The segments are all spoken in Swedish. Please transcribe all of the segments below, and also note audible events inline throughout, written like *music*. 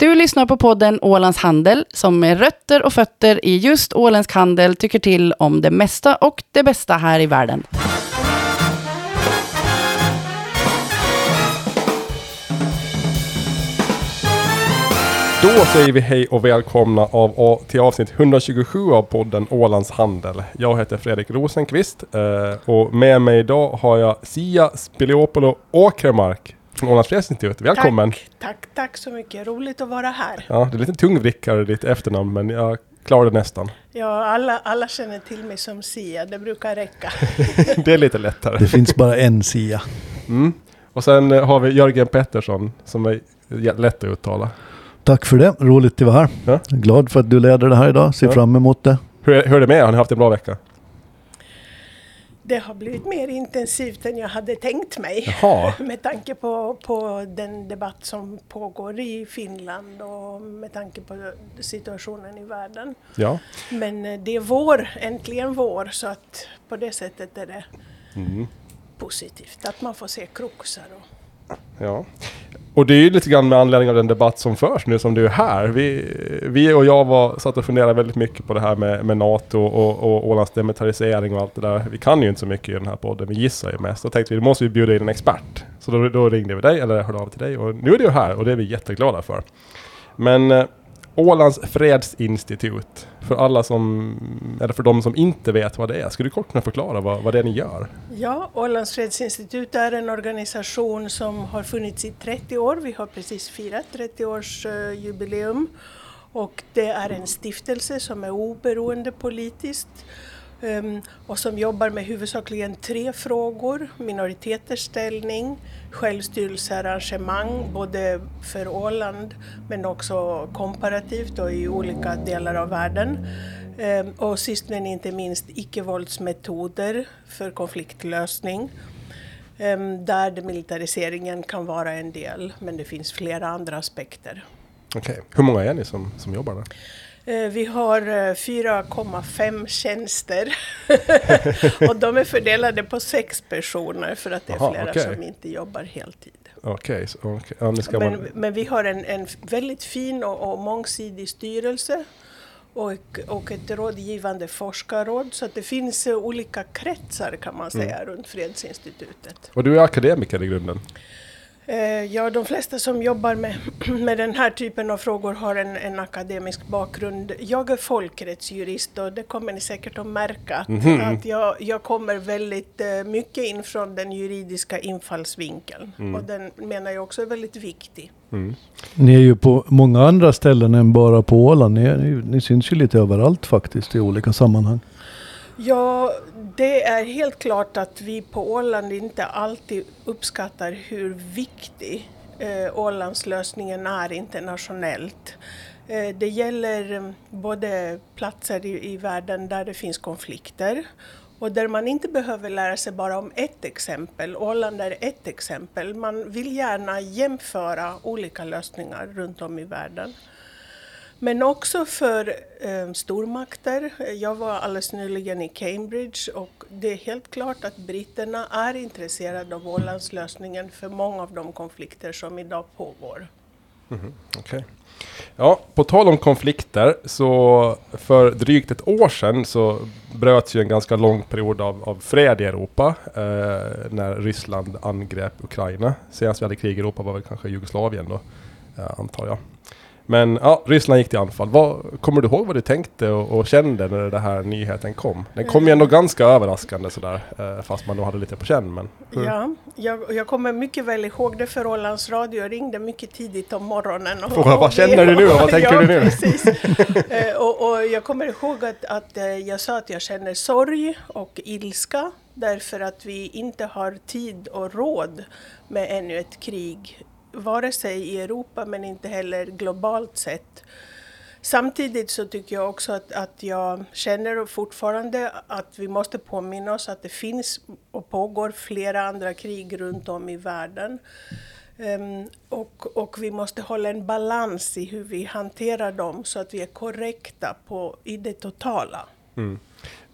Du lyssnar på podden Ålands Handel som med rötter och fötter i just åländsk handel tycker till om det mesta och det bästa här i världen. Då säger vi hej och välkomna av, till avsnitt 127 av podden Ålands Handel. Jag heter Fredrik Rosenqvist eh, och med mig idag har jag Sia Spiliopolo Åkermark Ålands Fredsinstitut. Välkommen! Tack, tack, tack så mycket. Roligt att vara här. Ja, det är lite tungvrickare ditt efternamn men jag klarade nästan. Ja, alla, alla känner till mig som Sia. Det brukar räcka. *laughs* det är lite lättare. Det finns bara en Sia. Mm. Och sen eh, har vi Jörgen Pettersson som är lätt att uttala. Tack för det. Roligt att vara här. Ja. Glad för att du leder det här idag. Ser ja. fram emot det. Hur är, hur är det med Har ni haft en bra vecka? Det har blivit mer intensivt än jag hade tänkt mig. *laughs* med tanke på, på den debatt som pågår i Finland och med tanke på situationen i världen. Ja. Men eh, det är vår, äntligen vår, så att på det sättet är det mm. positivt att man får se krokusar. Och... Ja. Och det är ju lite grann med anledning av den debatt som förs nu som du är här. Vi, vi och jag var, satt och funderade väldigt mycket på det här med, med NATO och, och Ålands demilitarisering och allt det där. Vi kan ju inte så mycket i den här podden, vi gissar ju mest. Så tänkte vi, då måste vi bjuda in en expert. Så då, då ringde vi dig, eller hörde av till dig. Och nu är du här och det är vi jätteglada för. Men eh, Ålands fredsinstitut. För alla som, eller för de som inte vet vad det är. Skulle du kort kunna förklara vad, vad det är ni gör? Ja, Ålands fredsinstitut är en organisation som har funnits i 30 år. Vi har precis firat 30 års uh, jubileum. Och det är en stiftelse som är oberoende politiskt Ehm, och som jobbar med huvudsakligen tre frågor. Minoriteters ställning, självstyrelsearrangemang både för Åland men också komparativt och i olika delar av världen. Um, och sist men inte minst icke-våldsmetoder för konfliktlösning. Ehm, där demilitariseringen kan vara en del men det finns flera andra aspekter. Okej, okay. hur många är ni som, som jobbar där? Eh, vi har 4,5 eh, tjänster *laughs* och de är fördelade på sex personer för att det är Aha, flera okay. som inte jobbar heltid. Okej, okay, okay. ja, men, man... men, vi har en, en väldigt fin och, och mångsidig styrelse och, och ett rådgivande forskarråd. Så att det finns eh, olika kretsar kan man säga mm. runt Fredsinstitutet. Och du är akademiker i grunden? Eh, ja, de flesta som jobbar med, *clears throat* med den här typen av frågor har en, en akademisk bakgrund. Jag är folkrättsjurist och det kommer ni säkert att märka att, mm -hmm. att jag, jag kommer väldigt eh, mycket in från den juridiska infallsvinkeln. Mm. Och den menar jag också är väldigt viktig. Mm. Ni är ju på många andra ställen än bara på Åland. Ni, ni, ni syns ju lite överallt faktiskt i olika sammanhang. Ja, det är helt klart att vi på Åland inte alltid uppskattar hur viktig eh, Ålandslösningen är internationellt. Eh, det gäller mm, både platser i, i världen där det finns konflikter och där man inte behöver lära sig bara om ett exempel. Åland är ett exempel. Man vill gärna jämföra olika lösningar runt om i världen. Men också för eh, stormakter. Jag var alldeles nyligen i Cambridge och det är helt klart att britterna är intresserade av Ålandslösningen för många av de konflikter som idag pågår. Mm, okay. Ja, på tal om konflikter så för drygt ett år sedan så bröts ju en ganska lång period av, av fred i Europa eh, när Ryssland angrep Ukraina. Senast vi hade krig i Europa var väl kanske Jugoslavien då, eh, antar jag. Men ja, Ryssland gick till anfall. Vad, kommer du ihåg vad du tänkte och, och kände när den här nyheten kom? Den kom ju ändå ganska överraskande sådär, eh, fast man då hade lite på känn. Men Ja, jag, jag kommer mycket väl ihåg det för Ålands Radio ringde mycket tidigt om morgonen. Och, och, vad känner du nu och vad *laughs* tänker ja, du nu? *laughs* Precis. eh, och, och, jag kommer ihåg att, att eh, jag sa att jag känner sorg och ilska därför att vi inte har tid och råd med ännu ett krig vare sig i Europa men inte heller globalt sett. Samtidigt så tycker jag också att, att jag känner fortfarande att vi måste påminna oss att det finns och pågår flera andra krig runt om i världen. Um, och, och vi måste hålla en balans i hur vi hanterar dem så att vi är korrekta på, i det totala. Mm.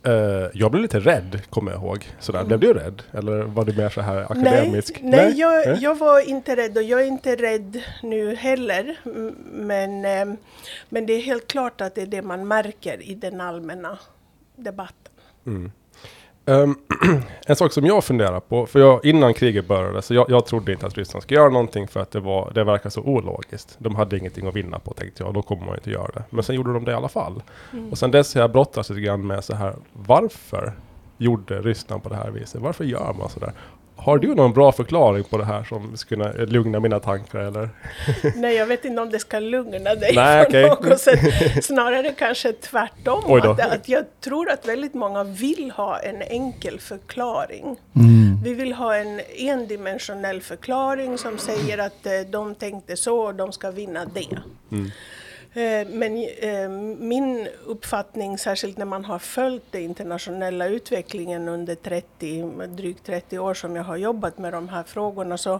Eh, jag blev lite rädd, kommer jag ihåg. Sådär. Blev du rädd? Eller var du mer så här akademisk? Nej, nej, jag, jag var inte rädd och jag är inte rädd nu heller. Men, eh, men det är helt klart att det är det man märker i den allmänna debatten. Ehm, *clears throat* en sak som jag funderar på, för jag, innan kriget började, så jag, jag trodde inte att Ryssland skulle göra någonting för att det, var, det verkar så ologiskt. De hade ingenting att vinna på tänkte jag, då kommer man inte göra det. Men sen gjorde de det i alla fall. Och sen dess har jag brottats lite grann med så här, varför gjorde Ryssland på det här viset? Varför gör man sådär? Har du någon bra förklaring på det här som skulle kunna lugna mina tankar eller? *laughs* Nej, jag vet inte om det ska lugna dig Nej, på okej. något sätt. *laughs* Snarare kanske tvärtom. Att, att jag tror att väldigt många vill ha en enkel förklaring. Mm. Vi vill ha en endimensionell förklaring som säger att eh, de tänkte så och de ska vinna det. Eh, Eh, men eh, min uppfattning, särskilt när man har följt den internationella utvecklingen under 30, drygt 30 år som jag har jobbat med de här frågorna, så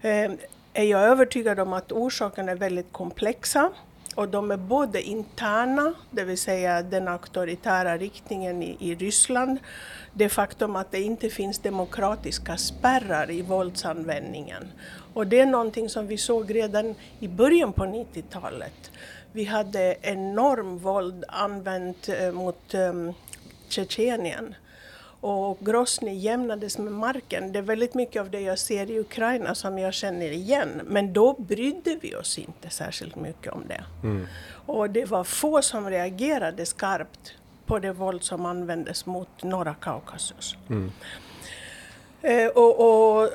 eh, är jag övertygad om att orsakerna är väldigt komplexa. Och de är både interna, det vill säga den auktoritära riktningen i, i Ryssland, det faktum att det inte finns demokratiska spärrar i våldsanvändningen. Och det är någonting som vi såg redan i början på 90-talet. Vi hade enorm våld använt eh, mot um, Tjetjenien. Och Grozny jämnades med marken. Det är väldigt mycket av det jag ser i Ukraina som jag känner igen. Men då brydde vi oss inte särskilt mycket om det. Och det var få som reagerade skarpt på det våld som användes mot norra Kaukasus. Eh, och, och,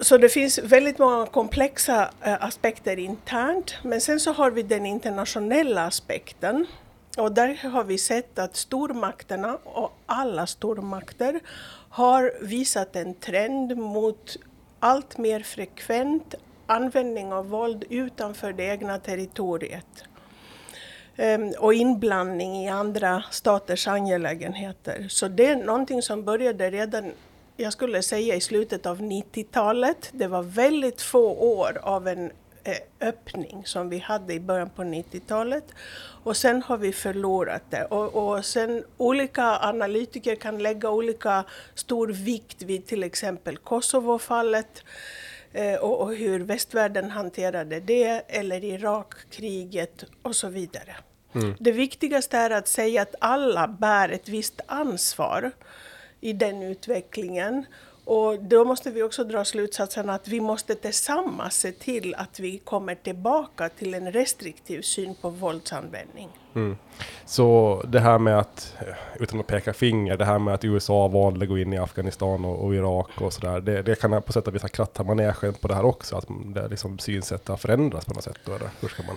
så det finns väldigt många komplexa eh, aspekter internt. Men sen så har vi den internationella aspekten. Och där har vi sett att stormakterna och alla stormakter har visat en trend mot allt mer frekvent användning av våld utanför det egna territoriet. Ehm, och inblandning i andra staters angelägenheter. Så det är någonting som började redan, jag skulle säga i slutet av 90-talet. Det var väldigt få år av en eh, öppning som vi hade i början på 90-talet. Och sen har vi förlorat det. Och, och sen olika analytiker kan lägga olika stor vikt vid till exempel Kosovo-fallet eh, och, och hur västvärlden hanterade det, eller Irakkriget och så vidare. Det viktigaste är att säga att alla bär ett visst ansvar i den utvecklingen. Och då måste vi också dra slutsatsen att vi måste tillsammans se till att vi kommer tillbaka till en restriktiv syn på våldsanvändning. Mm. Så det här med att, eh, utan att peka finger, det här med att USA valde att gå in i Afghanistan och, och Irak och sådär. Det, det kan på sätt och vis ha krattat manegen på det här också. Att det liksom synsättet har förändrats på något sätt. Då, eller? Hur ska man?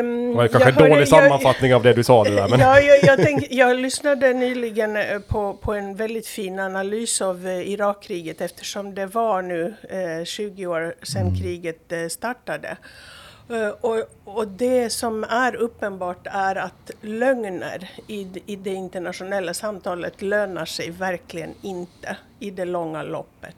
Um, Det var kanske en dålig sammanfattning av det du sa det där. Men... *laughs* Ja, jag, jag, tänk, jag lyssnade nyligen eh, på, på en väldigt fin analys av eh, Irakkriget eftersom det var nu eh, 20 år sedan kriget eh, startade. Eh, och, och det som är uppenbart är att lögner i, i det internationella samtalet lönar sig verkligen inte i det långa loppet.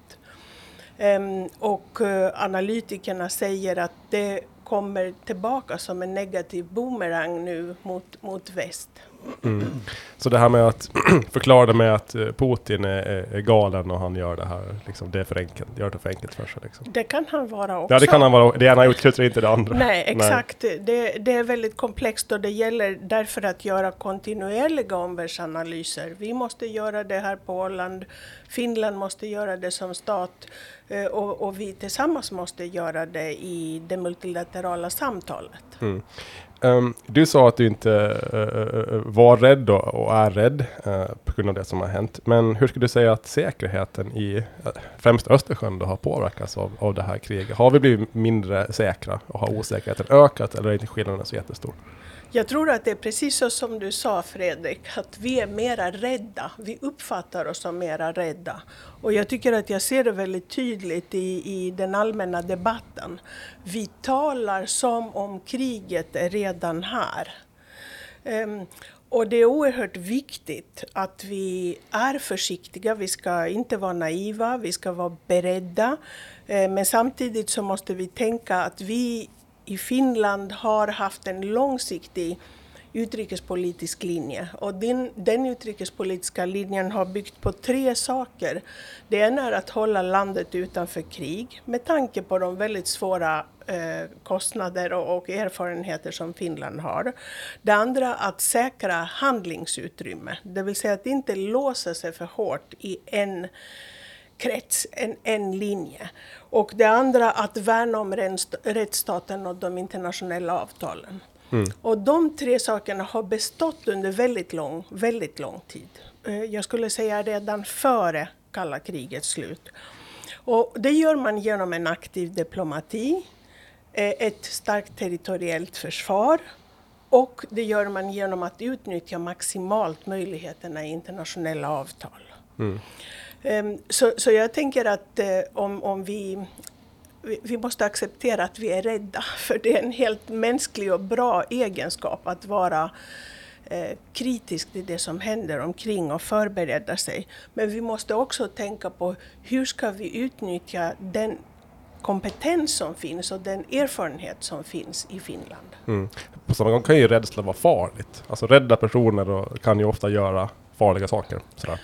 Ehm, och eh, analytikerna säger att det kommer tillbaka som en negativ boomerang nu mot, mot väst. Så det här med att *clears throat* förklara det med att eh, Putin är, är, galen och han gör det här, liksom, det är för enkelt. Gör det för enkelt för sig. Liksom. Det kan han vara också. Ja, det kan han vara. Det ena utesluter inte det andra. Nej, exakt. Det, det är väldigt komplext och det gäller därför att göra kontinuerliga omvärldsanalyser. Vi måste göra det här på Åland, Finland måste göra det som stat eh, och, och vi tillsammans måste göra det i det multilaterala samtalet. Mm um, du sa att du inte uh, var rädd och, och är rädd uh, på grund av det som har hänt. Men hur skulle du säga att säkerheten i uh, främst Östersjön då har påverkats av, av det här kriget? Har vi blivit mindre säkra och har osäkerheten ökat eller är inte skillnaden så jättestor? Jag tror att det är precis så som du sa Fredrik, att vi är mera rädda. Vi uppfattar oss som mera rädda. Och jag tycker att jag ser det väldigt tydligt i, i den allmänna debatten. Vi talar som om kriget är redan här. Um, och det är oerhört viktigt att vi är försiktiga, vi ska inte vara naiva, vi ska vara beredda. Ehm, men samtidigt så måste vi tänka att vi i Finland har haft en långsiktig utrikespolitisk linje. Och din, den utrikespolitiska linjen har byggt på tre saker. Det ena är att hålla landet utanför krig med tanke på de väldigt svåra eh, kostnader och, och, erfarenheter som Finland har. Det andra att säkra handlingsutrymme, det vill säga att inte låsa sig för hårt i en krets, en, en linje. Och det andra att värna om rättsstaten och de internationella avtalen. Mm. Och de tre sakerna har bestått under väldigt lång, väldigt lång tid. Eh, jag skulle säga redan före kalla krigets slut. Och det gör man genom en aktiv diplomati, eh, ett starkt territoriellt försvar och det gör man genom att utnyttja maximalt möjligheterna i internationella avtal. Mm. Ehm, så, så jag tänker att eh, om, om vi, vi måste acceptera att vi är rädda, *laughs* för det är en helt mänsklig och bra egenskap att vara eh, kritisk till det som händer omkring och förbereda sig. Men vi måste också tänka på hur ska vi utnyttja den kompetens som finns och den erfarenhet som finns i Finland. Mm. På samma gång kan ju rädsla vara farligt. Alltså rädda personer kan ju ofta göra farliga saker. Sådär.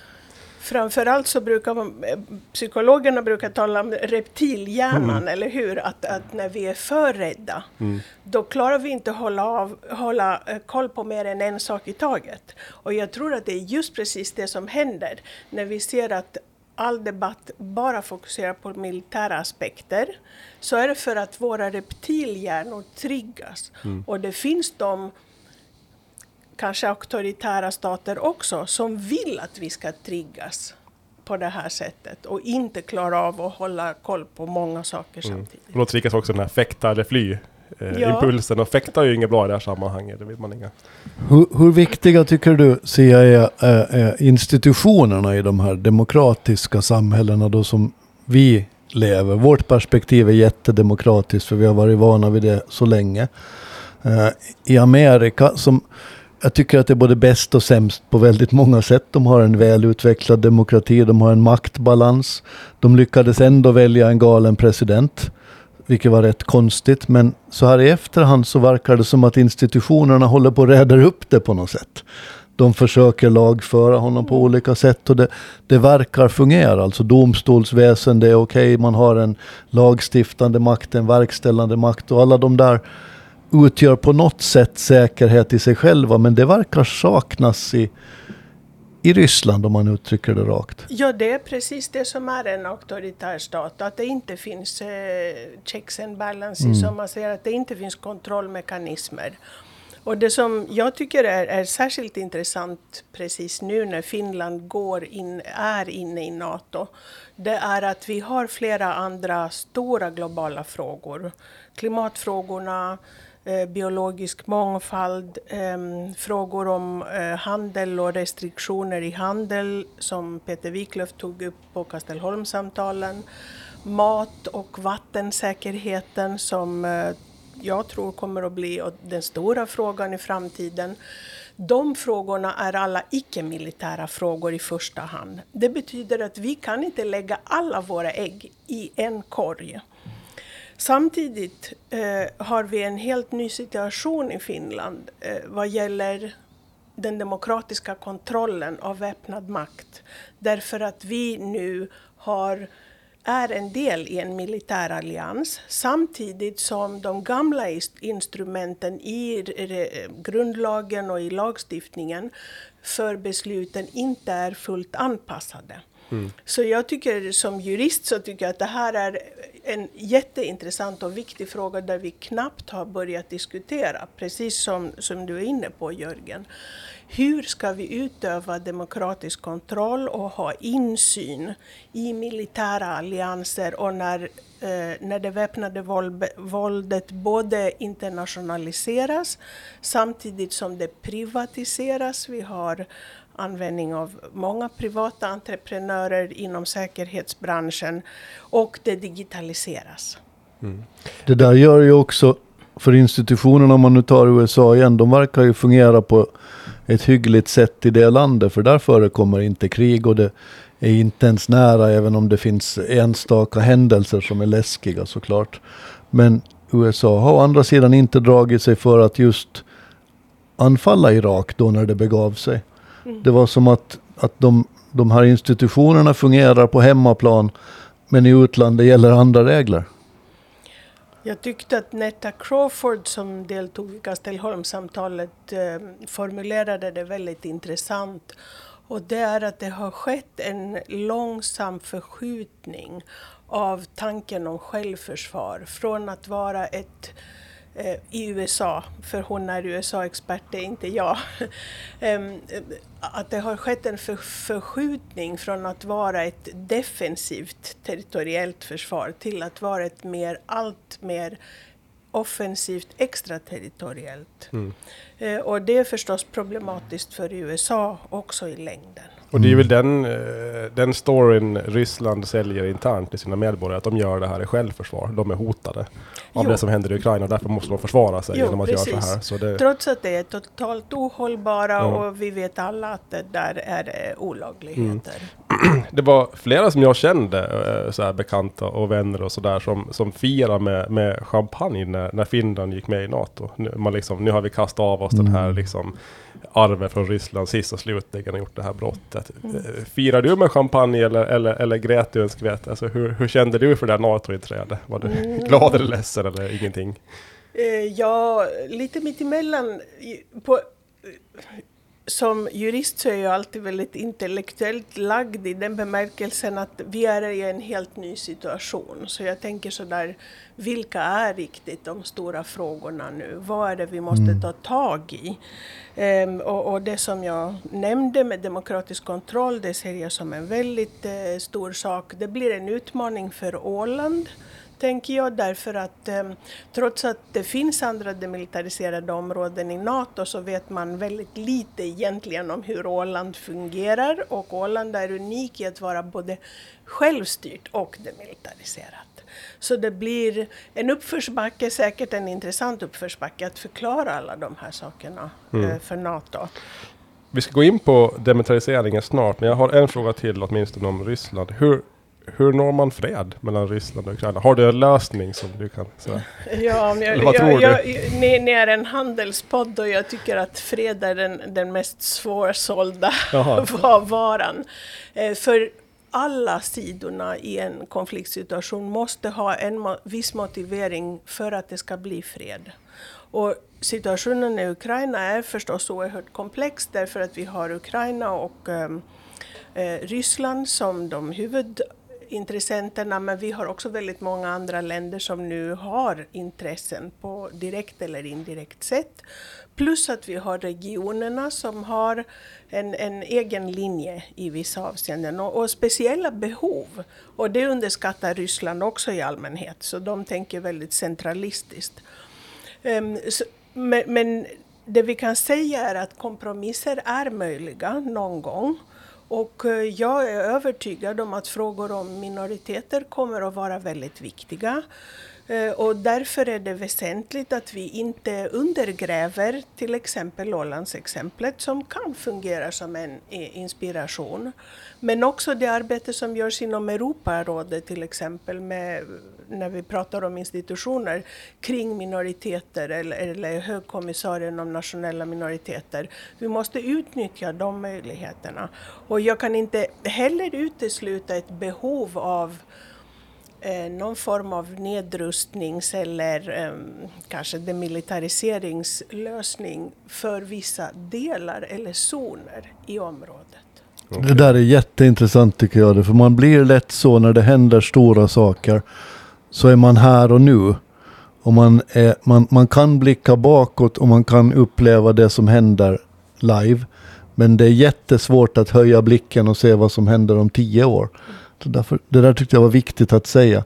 Framförallt så brukar man, eh, psykologerna brukar tala om reptilhjärnan, mm. eller hur? Att, att, när vi är för rädda, mm. då klarar vi inte hålla, av, hålla eh, koll på mer än en sak i taget. Och jag tror att det är just precis det som händer när vi ser att all debatt bara fokuserar på militära aspekter, så är det för att våra reptilhjärnor triggas. Mm. Och det finns de kanske auktoritära stater också som vill att vi ska triggas på det här sättet och inte klara av att hålla koll på många saker mm. samtidigt. Och då triggas också den här fäkta eller fly eh, ja. impulsen och fäkta är ju inget bra i det här sammanhanget, det vill man inga. Hur, hur viktiga tycker du CIA är, är institutionerna i de här demokratiska samhällena då som vi lever? Vårt perspektiv är jättedemokratiskt för vi har varit vana vid det så länge. Uh, I Amerika som jag tycker att det är både bäst och sämst på väldigt många sätt. De har en välutvecklad demokrati, de har en maktbalans. De lyckades ändå välja en galen president, vilket var rätt konstigt. Men så här i efterhand så verkar det som att institutionerna håller på att rädda upp det på något sätt. De försöker lagföra honom på olika sätt och det, det verkar fungera. Alltså domstolsväsende är okej, okay, man har en lagstiftande makt, en verkställande makt och alla de där utgör på något sätt säkerhet i sig själva, men det verkar saknas i, i Ryssland om man uttrycker det rakt. Ja, det är precis det som är en auktoritär stat, att det inte finns eh, checks and balances, mm. som man säger, att det inte finns kontrollmekanismer. Och det som jag tycker är, är, särskilt intressant precis nu när Finland går in, är inne i NATO, det är att vi har flera andra stora globala frågor. Klimatfrågorna, Eh, biologisk mångfald, ehm, frågor om eh, handel och restriktioner i handel som Peter Wiklöf tog upp på Kastelholmssamtalen, mat och vattensäkerheten som eh, jag tror kommer att bli den stora frågan i framtiden. De frågorna är alla icke-militära frågor i första hand. Det betyder att vi kan inte lägga alla våra ägg i en korg. Samtidigt eh, har vi en helt ny situation i Finland eh, vad gäller den demokratiska kontrollen av väpnad makt. Därför att vi nu har, är en del i en militär allians samtidigt som de gamla instrumenten i grundlagen och i lagstiftningen för besluten inte är fullt anpassade. Mm. Så jag tycker som jurist så tycker jag att det här är en jätteintressant och viktig fråga där vi knappt har börjat diskutera, precis som, som du är inne på Jörgen. Hur ska vi utöva demokratisk kontroll och ha insyn i militära allianser och när, eh, när det väpnade våld, våldet både internationaliseras samtidigt som det privatiseras. Vi har användning av många privata entreprenörer inom säkerhetsbranschen och det digitaliseras. Mm. Det där gör ju också för institutionerna, om man nu tar USA igen, de verkar ju fungera på ett hyggligt sätt i det landet, för där förekommer inte krig och det är inte ens nära, även om det finns enstaka händelser som är läskiga såklart. Men USA har å andra sidan inte dragit sig för att just anfalla Irak då när det begav sig. Det var som att, att de, de här institutionerna fungerar på hemmaplan men i utlandet gäller andra regler. Jag tyckte att Netta Crawford som deltog i Kastelholmssamtalet eh, formulerade det väldigt intressant. Och det är att det har skett en långsam förskjutning av tanken om självförsvar från att vara ett eh, i USA, för hon är USA-expert, det är inte jag. *laughs* Em, att det har skett en för, förskjutning från att vara ett defensivt territoriellt försvar till att vara ett mer, allt mer offensivt extraterritoriellt. Mm. Eh, och det är förstås problematiskt för USA också i längden. Och det är väl den, eh, den storyn Ryssland säljer internt till sina medborgare, att de gör det här i självförsvar. De är hotade av Jo. det som händer i Ukraina, därför måste de försvara sig Jo, genom att göra precis. så här. Så det, Trots att det är totalt ohållbara Ja. och vi vet alla att det där är det olagligheter. *clears throat* det var flera som jag kände, eh, så här bekanta och vänner och sådär, som, som firade med, med champagne när, när Finland gick med i NATO. Nu, man liksom, nu har vi kastat av oss den här Mm. liksom, arvet från Ryssland sist och slutligen och gjort det här brottet. Eh, Firar du med champagne eller, eller, eller grät du en skvätt? Alltså, hur, hur kände du för det här NATO-inträdet? Var du Mm. *laughs* glad eller ledsen eller ingenting? Eh, ja, lite mittemellan. På, som jurist så är jag alltid väldigt intellektuellt lagd i den bemärkelsen att vi är i en helt ny situation. Så jag tänker sådär, vilka är riktigt de stora frågorna nu? Vad är det vi måste ta tag i? Ehm, och, och det som jag nämnde med demokratisk kontroll, det ser jag som en väldigt eh, stor sak. Det blir en utmaning för Åland tänker jag, därför att eh, trots att det finns andra demilitariserade områden i NATO så vet man väldigt lite egentligen om hur Åland fungerar och Åland är unik i att vara både självstyrt och demilitariserat. Så det blir en uppförsbacke, säkert en intressant uppförsbacke att förklara alla de här sakerna eh, för NATO. Vi ska gå in på demilitariseringen snart, men jag har en fråga till åtminstone om Ryssland. Hur, hur når man fred mellan Ryssland och Ukraina? Har du en lösning som du kan säga? *laughs* Ja, men jag, Eller vad jag, tror jag, ni, ni är en handelspodd och jag tycker att fred är den, den mest svårsålda *laughs* var- varan. Eh, för alla sidorna i en konfliktsituation måste ha en viss motivering för att det ska bli fred. Och situationen i Ukraina är förstås oerhört komplex därför att vi har Ukraina och ehm, eh, Ryssland som de intressenterna men vi har också väldigt många andra länder som nu har intressen på direkt eller indirekt sätt. Plus att vi har regionerna som har en, en egen linje i vissa avseenden och, och speciella behov. Och det underskattar Ryssland också i allmänhet, så de tänker väldigt centralistiskt. Um, så, men, men det vi kan säga är att kompromisser är möjliga någon gång. Och eh, jag är övertygad om att frågor om minoriteter kommer att vara väldigt viktiga. Eh, och därför är det väsentligt att vi inte undergräver till exempel Ålandsexemplet som kan fungera som en eh, inspiration. Men också det arbete som görs inom Europarådet till exempel med, när vi pratar om institutioner kring minoriteter eller, eller högkommissarien om nationella minoriteter. Vi måste utnyttja de möjligheterna. Och jag kan inte heller utesluta ett behov av Eh, någon form av nedrustnings eller eh, kanske demilitariseringslösning för vissa delar eller zoner i området. Det där är jätteintressant tycker jag. det, För man blir lätt så när det händer stora saker. Så är man här och nu. Och man, är, man, man kan blicka bakåt och man kan uppleva det som händer live. Men det är jättesvårt att höja blicken och se vad som händer om tio år. Mm därför, det där tyckte jag var viktigt att säga.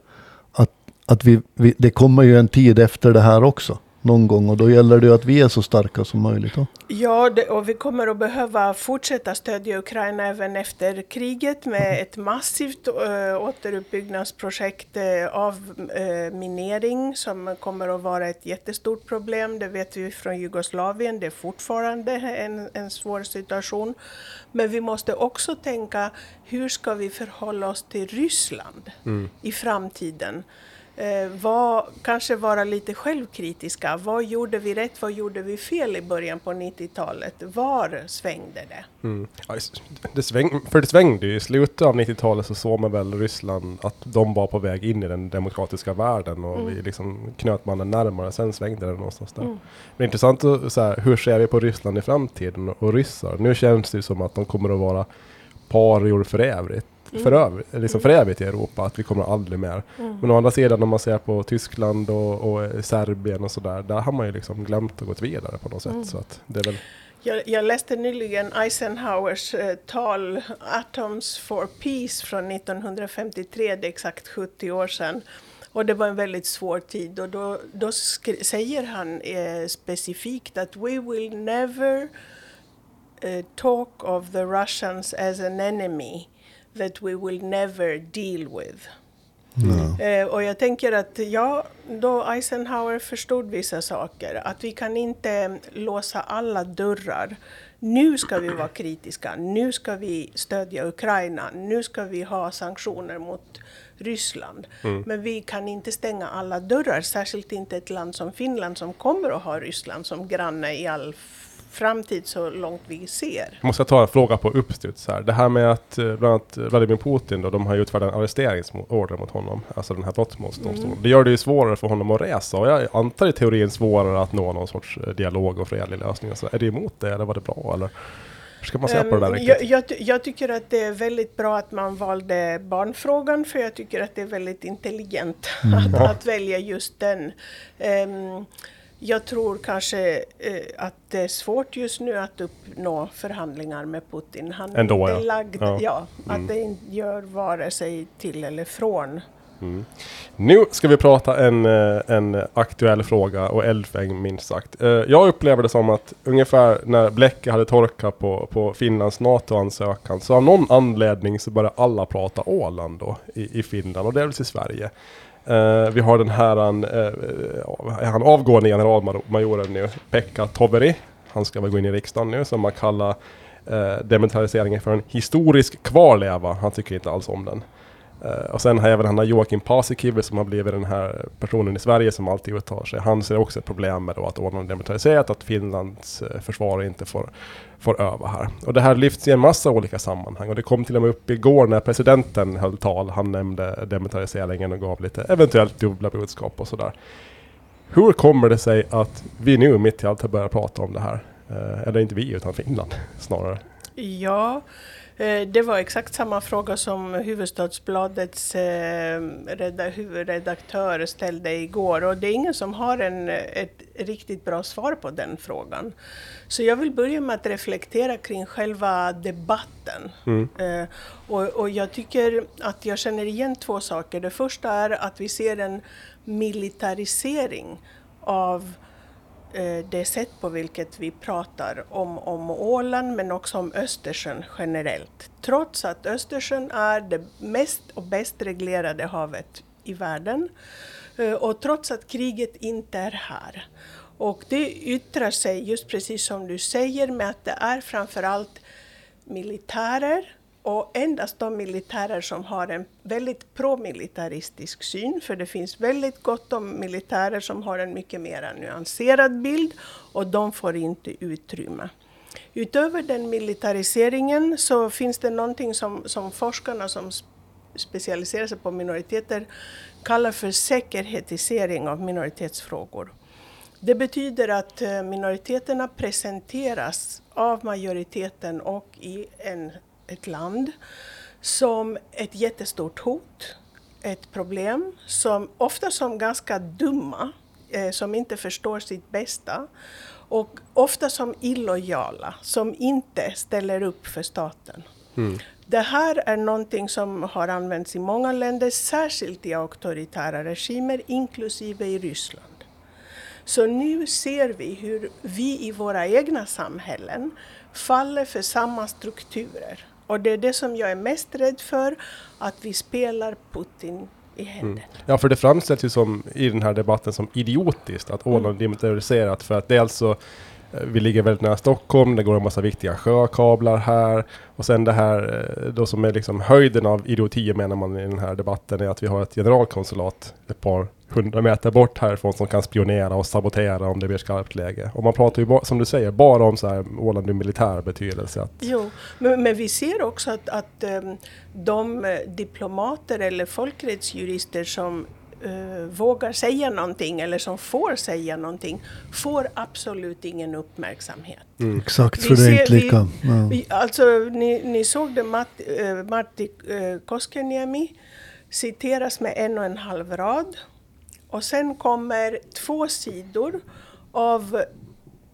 Att, att vi, vi, det kommer ju en tid efter det här också. Någon gång. Och då gäller det att vi är så starka som möjligt. Då. Ja, det, och vi kommer att behöva fortsätta stödja Ukraina även efter kriget med ett massivt äh, återuppbyggnadsprojekt äh, av äh, minering som kommer att vara ett jättestort problem. Det vet vi från Jugoslavien. Det är fortfarande en, en svår situation. Men vi måste också tänka hur ska vi förhålla oss till Ryssland i framtiden? Eh, var, kanske vara lite självkritiska. Vad gjorde vi rätt, vad gjorde vi fel i början på 90-talet? Var svängde det? Mm. Ja, det sväng, för det svängde ju. I slutet av 90-talet så såg man väl Ryssland att de var på väg in i den demokratiska världen och Mm. vi liksom knöt man den närmare. Sen svängde det någonstans där. Mm. Men intressant att så här, hur ser vi på Ryssland i framtiden och ryssar? Nu känns det som att de kommer att vara parior för evigt. För, Mm. öv, liksom för evigt i Europa, att vi kommer aldrig mer. Mm. Men å andra sidan om man ser på Tyskland och, och eh, Serbien och sådär, där har man ju liksom glömt att gå vidare på något sätt. Mm. Så att det är väl Jag, jag läste nyligen Eisenhowers eh, tal Atoms for Peace från 1953, det är exakt 70 år sedan. Och det var en väldigt svår tid och då, då säger han eh, specifikt att we will never eh, talk of the Russians as an enemy that we will never deal with. Ja. Eh, och jag tänker att ja, då Eisenhower förstod vissa saker, att vi kan inte låsa alla dörrar. Nu ska vi vara kritiska, nu ska vi stödja Ukraina, nu ska vi ha sanktioner mot Ryssland. Men vi kan inte stänga alla dörrar, särskilt inte ett land som Finland som kommer att ha Ryssland som granne i all framtid så långt vi ser. Jag måste ta en fråga på uppstuds här. Det här med att eh, bland annat Vladimir Putin då, de har utfärdat en arresteringsorder mot honom. Alltså den här brottmålsdomstolen. Mm. Det gör det ju svårare för honom att resa. Och jag antar i teorin svårare att nå någon sorts eh, dialog och fredlig lösning. Så är det emot det eller var det bra? Eller hur ska man se på det där Ehm, riktigt? jag, jag, jag tycker att det är väldigt bra att man valde barnfrågan för jag tycker att det är väldigt intelligent att, att välja just den. Ehm, jag tror kanske eh, att det är svårt just nu att uppnå förhandlingar med Putin. Han är Ändå, inte ja. lagd, Ja. ja. Mm. att det inte gör vare sig till eller från. Nu ska vi prata en, eh, en aktuell fråga och eldfäng minst sagt. Eh, Jag upplever det som att ungefär när bläcket hade torkat på, på Finlands NATO-ansökan så av någon anledning så började alla prata Åland då i, i Finland och delvis i Sverige. Uh, vi har den här, han, uh, han avgående generalmajoren nu, Pekka Toveri. Han ska väl gå in i riksdagen nu som man kallar uh, demilitariseringen för en historisk kvarleva. Han tycker inte alls om den. Eh, och sen har även han har Joakim Paasikivi som har blivit den här personen i Sverige som alltid uttalar sig. Han ser också ett problem med då att ordna demilitariserat, att Finlands eh, försvar inte får, får öva här. Och det här lyfts i en massa olika sammanhang och det kom till och med upp igår när presidenten höll tal. Han nämnde demilitariseringen och gav lite eventuellt dubbla budskap och sådär. Hur kommer det sig att vi nu mitt i allt har börjat prata om det här? Eh, eller inte vi utan Finland *laughs* snarare. Ja, det var exakt samma fråga som Huvudstadsbladets eh, reda- huvudredaktör ställde igår och det är ingen som har en, ett riktigt bra svar på den frågan. Så jag vill börja med att reflektera kring själva debatten. Mm. Eh, och, och jag tycker att jag känner igen två saker. Det första är att vi ser en militarisering av eh, Eh, det sätt på vilket vi pratar om, om Åland men också om Östersjön generellt. Trots att Östersjön är det mest och bäst reglerade havet i världen eh, och trots att kriget inte är här. Och det yttrar sig just precis som du säger med att det är framförallt militärer och endast de militärer som har en väldigt promilitaristisk syn, för det finns väldigt gott om militärer som har en mycket mer nyanserad bild och de får inte utrymme. Utöver den militariseringen så finns det någonting som, som forskarna som specialiserar sig på minoriteter kallar för säkerhetisering av minoritetsfrågor. Det betyder att eh, minoriteterna presenteras av majoriteten och i en, ett land som ett jättestort hot, ett problem, som ofta som ganska dumma, eh, som inte förstår sitt bästa och ofta som illojala, som inte ställer upp för staten. Det här är någonting som har använts i många länder, särskilt i auktoritära regimer, inklusive i Ryssland. Så nu ser vi hur vi i våra egna samhällen faller för samma strukturer. Och det är det som jag är mest rädd för, att vi spelar Putin i händerna. Ja, för det framställs ju som i den här debatten som idiotiskt att Åland är demilitariserat för att det är alltså Eh, vi ligger väldigt nära Stockholm, det går en massa viktiga sjökablar här. Och sen det här eh, då som är liksom höjden av idioti menar man i den här debatten är att vi har ett generalkonsulat ett par hundra meter bort härifrån som kan spionera och sabotera om det blir skarpt läge. Och man pratar ju, som du säger, bara om så här Åland ur militär betydelse. Att... Jo, men, men, vi ser också att, att ehm, de eh, diplomater eller folkrättsjurister som uh, vågar säga någonting eller som får säga någonting får absolut ingen uppmärksamhet. Mm. Exakt, för vi det är inte lika. Vi, ja. vi, alltså, ni, ni såg det, Matt, uh, Martti uh, Koskeniemi citeras med en och en halv rad. Och sen kommer två sidor av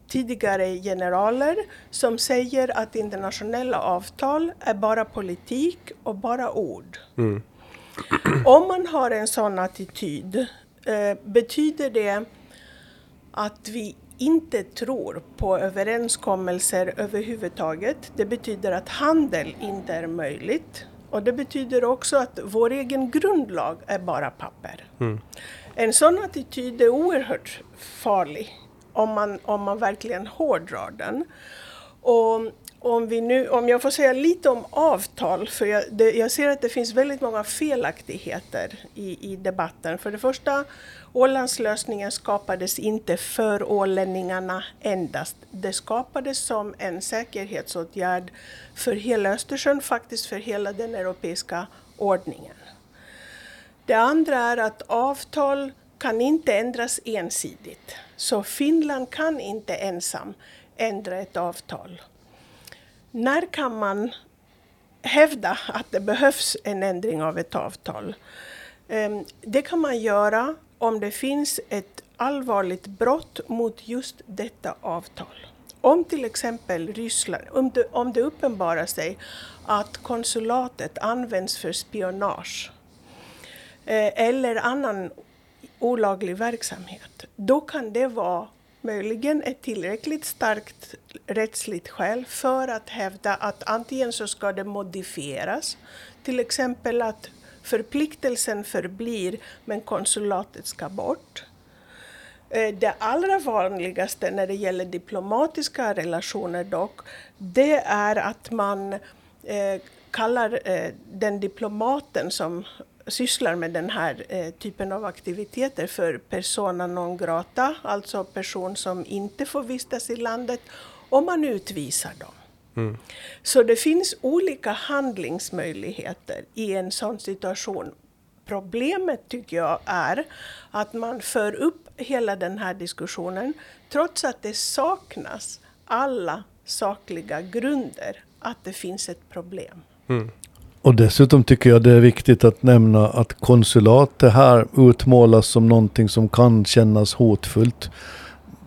tidigare generaler som säger att internationella avtal är bara politik och bara ord. Mm. Om man har en sån attityd eh, betyder det att vi inte tror på överenskommelser överhuvudtaget. Det betyder att handel inte är möjligt. Och det betyder också att vår egen grundlag är bara papper. Mm. En sån attityd är oerhört farlig om man, om man verkligen hårdrar den. Och om, vi nu, om jag får säga lite om avtal, för jag, det, jag ser att det finns väldigt många felaktigheter i, i debatten. För det första, Ålandslösningen skapades inte för ålänningarna endast. Det skapades som en säkerhetsåtgärd för hela Östersjön, faktiskt för hela den europeiska ordningen. Det andra är att avtal kan inte ändras ensidigt. Så Finland kan inte ensam ändra ett avtal. När kan man hävda att det behövs en ändring av ett avtal? Ehm, det kan man göra om det finns ett allvarligt brott mot just detta avtal. Om till exempel Ryssland, om det, om det uppenbarar sig att konsulatet används för spionage eh, eller annan olaglig verksamhet, då kan det vara möjligen ett tillräckligt starkt rättsligt skäl för att hävda att antingen så ska det modifieras, till exempel att förpliktelsen förblir men konsulatet ska bort. Eh, det allra vanligaste när det gäller diplomatiska relationer dock, det är att man eh, kallar eh, den diplomaten som sysslar med den här eh, typen av aktiviteter för persona non grata, alltså person som inte får vistas i landet, om man utvisar dem. Mm. Så det finns olika handlingsmöjligheter i en sån situation. Problemet tycker jag är att man för upp hela den här diskussionen trots att det saknas alla sakliga grunder att det finns ett problem. Mm. Och dessutom tycker jag det är viktigt att nämna att konsulatet här utmålas som någonting som kan kännas hotfullt.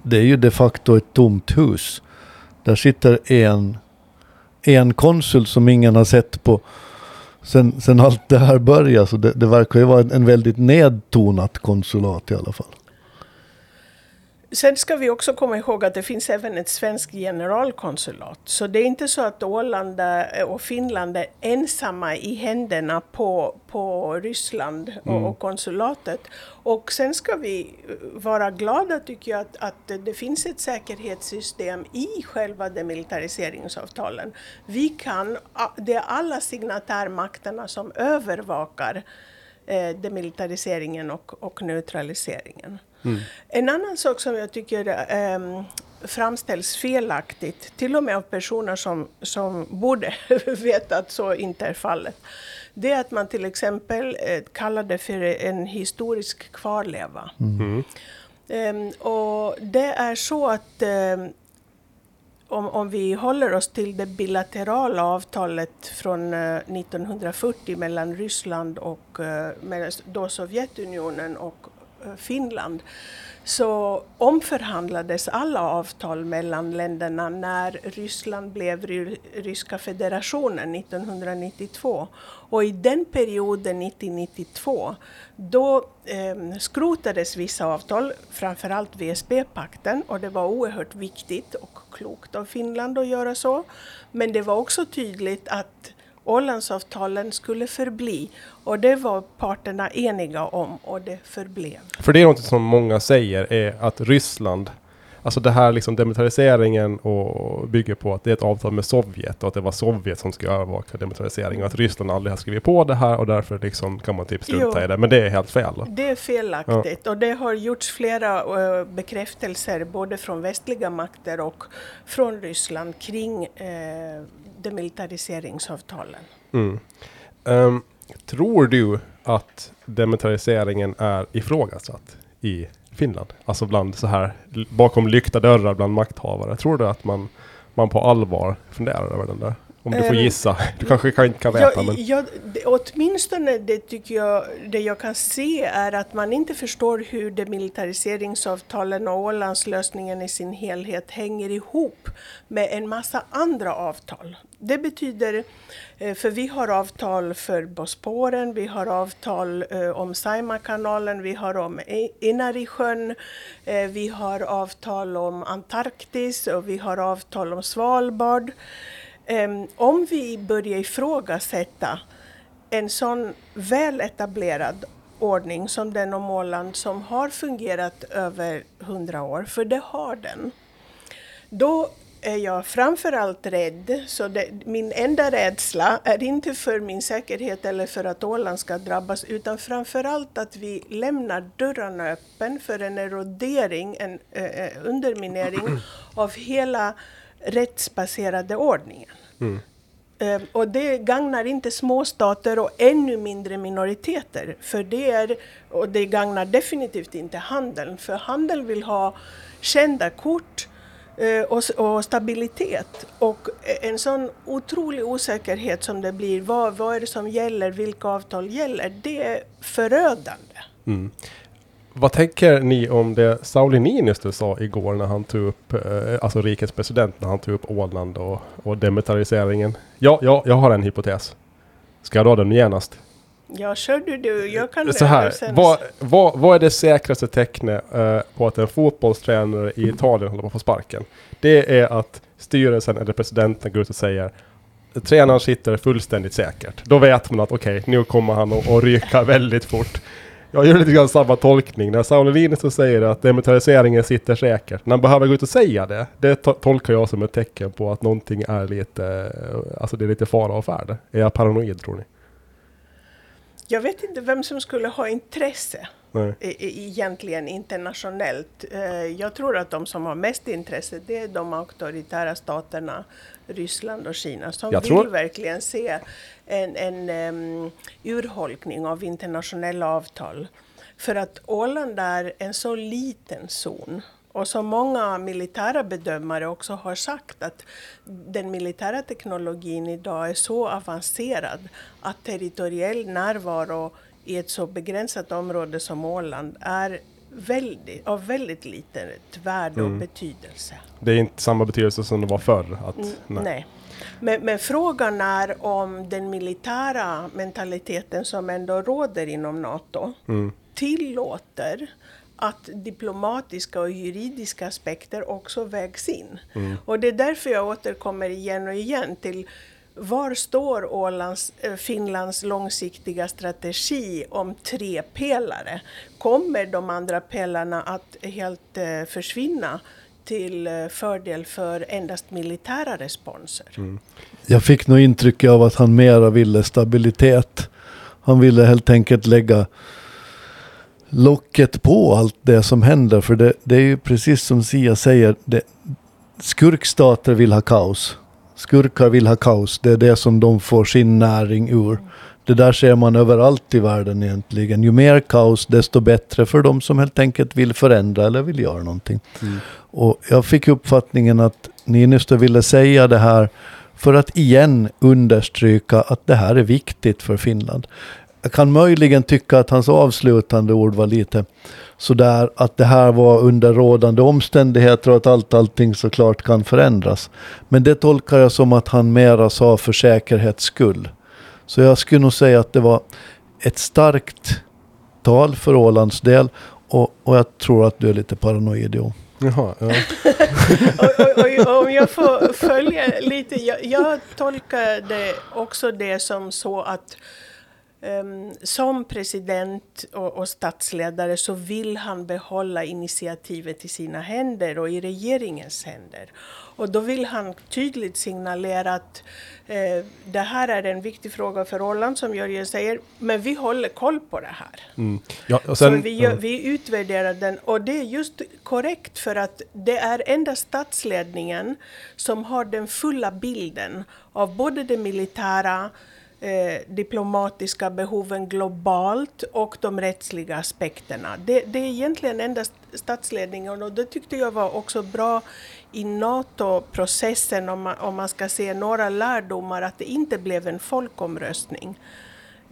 Det är ju de facto ett tomt hus. Där sitter en, en konsul som ingen har sett på sen, sen allt det här började. Så det, det verkar ju vara en väldigt nedtonat konsulat i alla fall. Sen ska vi också komma ihåg att det finns även ett svenskt generalkonsulat. Så det är inte så att Åland och Finland är ensamma i händerna på, på Ryssland och, mm. och konsulatet. Och sen ska vi vara glada tycker jag att, att det finns ett säkerhetssystem i själva demilitariseringsavtalen. Vi kan, det är alla signatärmakterna som övervakar eh, demilitariseringen och, och neutraliseringen. Mm. En annan sak som jag tycker ähm, framställs felaktigt, till och med av personer som, som borde *laughs* veta att så inte är fallet, det är att man till exempel äh, kallar det för en historisk kvarleva. Mm. Ähm, och det är så att ähm, om, om, vi håller oss till det bilaterala avtalet från 1940 eh, mellan Ryssland och uh, då Sovjetunionen och Eh, Eh, Finland så omförhandlades alla avtal mellan länderna när Ryssland blev Ryska federationen 1992. Och i den perioden, 1992, då eh, skrotades vissa avtal, framförallt VSB-pakten, och det var oerhört viktigt och klokt av Finland att göra så. Men det var också tydligt att Ålandsavtalen skulle förbli. Och det var parterna eniga om och det förblev. För det är något som många säger är att Ryssland Alltså det här liksom demilitariseringen och bygger på att det är ett avtal med Sovjet och att det var Sovjet som ska övervaka demilitariseringen och att Ryssland aldrig har skrivit på det här och därför liksom kan man typ strunta Jo. i det. Men det är helt fel. Det är felaktigt och det har gjorts flera eh, bekräftelser både från västliga makter och från Ryssland kring eh, demilitariseringsavtalen. Mm. Ehm, tror du att demilitariseringen är ifrågasatt i Finland? Alltså bland så här bakom lyckta dörrar bland makthavare. Tror du att man, man på allvar funderar över den där? Om du får Ehm, gissa. Du kanske kan, inte kan veta Ja, men... ja, det, åtminstone det tycker jag, det jag kan se är att man inte förstår hur demilitariseringsavtalen och Ålandslösningen i sin helhet hänger ihop med en massa andra avtal. Det betyder, eh, för vi har avtal för Bosporen, vi har avtal eh, om Saimakanalen, vi har om Inarisjön, eh, vi har avtal om Antarktis och vi har avtal om Svalbard. Em, om vi börjar ifrågasätta en sån väl etablerad ordning som den om Åland som har fungerat över hundra år, för det har den, då är jag framförallt rädd, så det, min enda rädsla är inte för min säkerhet eller för att Åland ska drabbas, utan framförallt att vi lämnar dörrarna öppen för en erodering, en eh, eh, underminering *clears throat* av hela rättsbaserade ordningen. Eh, Och det gagnar inte småstater och ännu mindre minoriteter. För det är, och det gagnar definitivt inte handeln. För handeln vill ha kända kort eh, och, och stabilitet. Och en sån otrolig osäkerhet som det blir, vad, vad är det som gäller, vilka avtal gäller, det är förödande. Mm. Vad tänker ni om det Sauli Niinistö sa igår när han tog upp, eh, alltså rikets president, när han tog upp Åland och, och demilitariseringen? Ja, ja, jag har en hypotes. Ska jag dra den genast? Ja, kör du du, jag kan Så här, sen- vad, vad, vad är det säkraste tecknet eh, på att en fotbollstränare i Italien håller på att få sparken? Det är att styrelsen eller presidenten går ut och säger Tränaren sitter fullständigt säkert. Då vet man att okej, nu kommer han att, att ryka *laughs* väldigt fort. Jag gör lite grann samma tolkning. När Sauli Niinistö säger att demilitariseringen sitter säkert. När han behöver gå ut och säga det. Det to- tolkar jag som ett tecken på att någonting är lite, eh, alltså det är lite fara och färde. Är jag paranoid tror ni? Jag vet inte vem som skulle ha intresse Nej. e- e- egentligen internationellt. Eh, Jag tror att de som har mest intresse det är de auktoritära staterna, Ryssland och Kina, som Jag vill tror- verkligen se en, en em, urholkning av internationella avtal. För att Åland är en så liten zon och som många militära bedömare också har sagt att den militära teknologin idag är så avancerad att territoriell närvaro i ett så begränsat område som Åland är väldigt, av väldigt litet värde och betydelse. Det är inte samma betydelse som det var förr. Att, Mm, nej. Nej. Men, men frågan är om den militära mentaliteten som ändå råder inom NATO Mm. tillåter att diplomatiska och juridiska aspekter också vägs in. Mm. Och det är därför jag återkommer igen och igen till var står Ålands, eh, Finlands långsiktiga strategi om tre pelare? Kommer de andra pelarna att helt eh, försvinna till eh, fördel för endast militära responser? Mm. Jag fick nog intrycket av att han mera ville stabilitet. Han ville helt enkelt lägga locket på allt det som händer. För det, det är ju precis som Sia säger. Det, skurkstater vill ha kaos. Skurkar vill ha kaos. Det är det som de får sin näring ur. Det där ser man överallt i världen egentligen. Ju mer kaos desto bättre för de som helt enkelt vill förändra eller vill göra någonting. Och jag fick uppfattningen att Niinistö ville säga det här för att igen understryka att det här är viktigt för Finland. Jag kan möjligen tycka att hans avslutande ord var lite sådär att det här var under rådande omständigheter och att allt allting såklart kan förändras. Men det tolkar jag som att han mera sa för säkerhets skull. Så jag skulle nog säga att det var ett starkt tal för Ålands del och, och jag tror att du är lite paranoid jo. Jaha, ja. och, och, och, om jag får följa lite, jag, jag tolkar det också det som så att som president och, och, statsledare så vill han behålla initiativet i sina händer och i regeringens händer. Och då vill han tydligt signalera att eh, det här är en viktig fråga för Åland, som Jörgen säger, men vi håller koll på det här. Mm. Ja, sen, så vi, gör, vi utvärderar den och det är just korrekt för att det är endast statsledningen som har den fulla bilden av både det militära eh, diplomatiska behoven globalt och de rättsliga aspekterna. Det, det är egentligen endast statsledningen och det tyckte jag var också bra i NATO-processen om man, om man ska se några lärdomar att det inte blev en folkomröstning.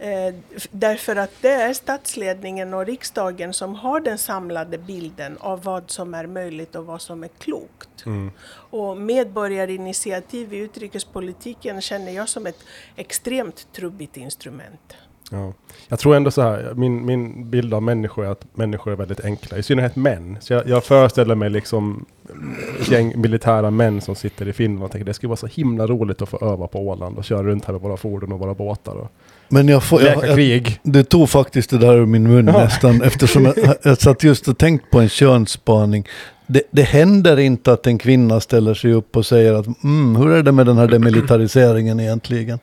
Eh, därför att det är statsledningen och riksdagen som har den samlade bilden av vad som är möjligt och vad som är klokt. Mm. Och medborgarinitiativ i utrikespolitiken känner jag som ett extremt trubbigt instrument. Ja. Jag tror ändå så här, min, min bild av människor är att människor är väldigt enkla, i synnerhet män. Så jag, jag föreställer mig liksom gäng militära män som sitter i Finland och tänker det skulle vara så himla roligt att få öva på Åland och köra runt här med våra fordon och våra båtar. Och men jag får, jag, jag, du tog faktiskt det där ur min mun ja. nästan, eftersom jag, jag satt just och tänkt på en könsspaning. Det, det händer inte att en kvinna ställer sig upp och säger att mm, hur är det med den här demilitariseringen egentligen?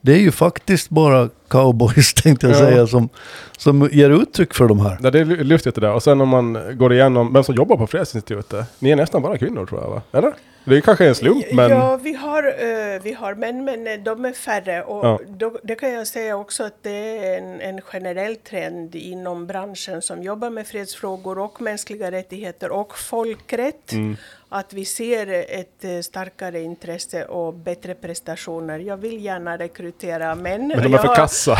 Det är ju faktiskt bara cowboys *laughs* tänkte jag ja. säga som, som ger uttryck för de här. Ja, det är lustigt det där. Och sen om man går igenom vem som jobbar på Fredsinstitutet. Ni är nästan bara kvinnor tror jag va? Eller? Det är kanske en slump men... Ja, vi har, uh, vi har män men eh, de är färre. Och ja. då, det kan jag säga också att det är en, en generell trend inom branschen som jobbar med fredsfrågor och mänskliga rättigheter och folkrätt. Mm att vi ser ett eh, starkare intresse och bättre prestationer. Jag vill gärna rekrytera män. Men de är för kassa?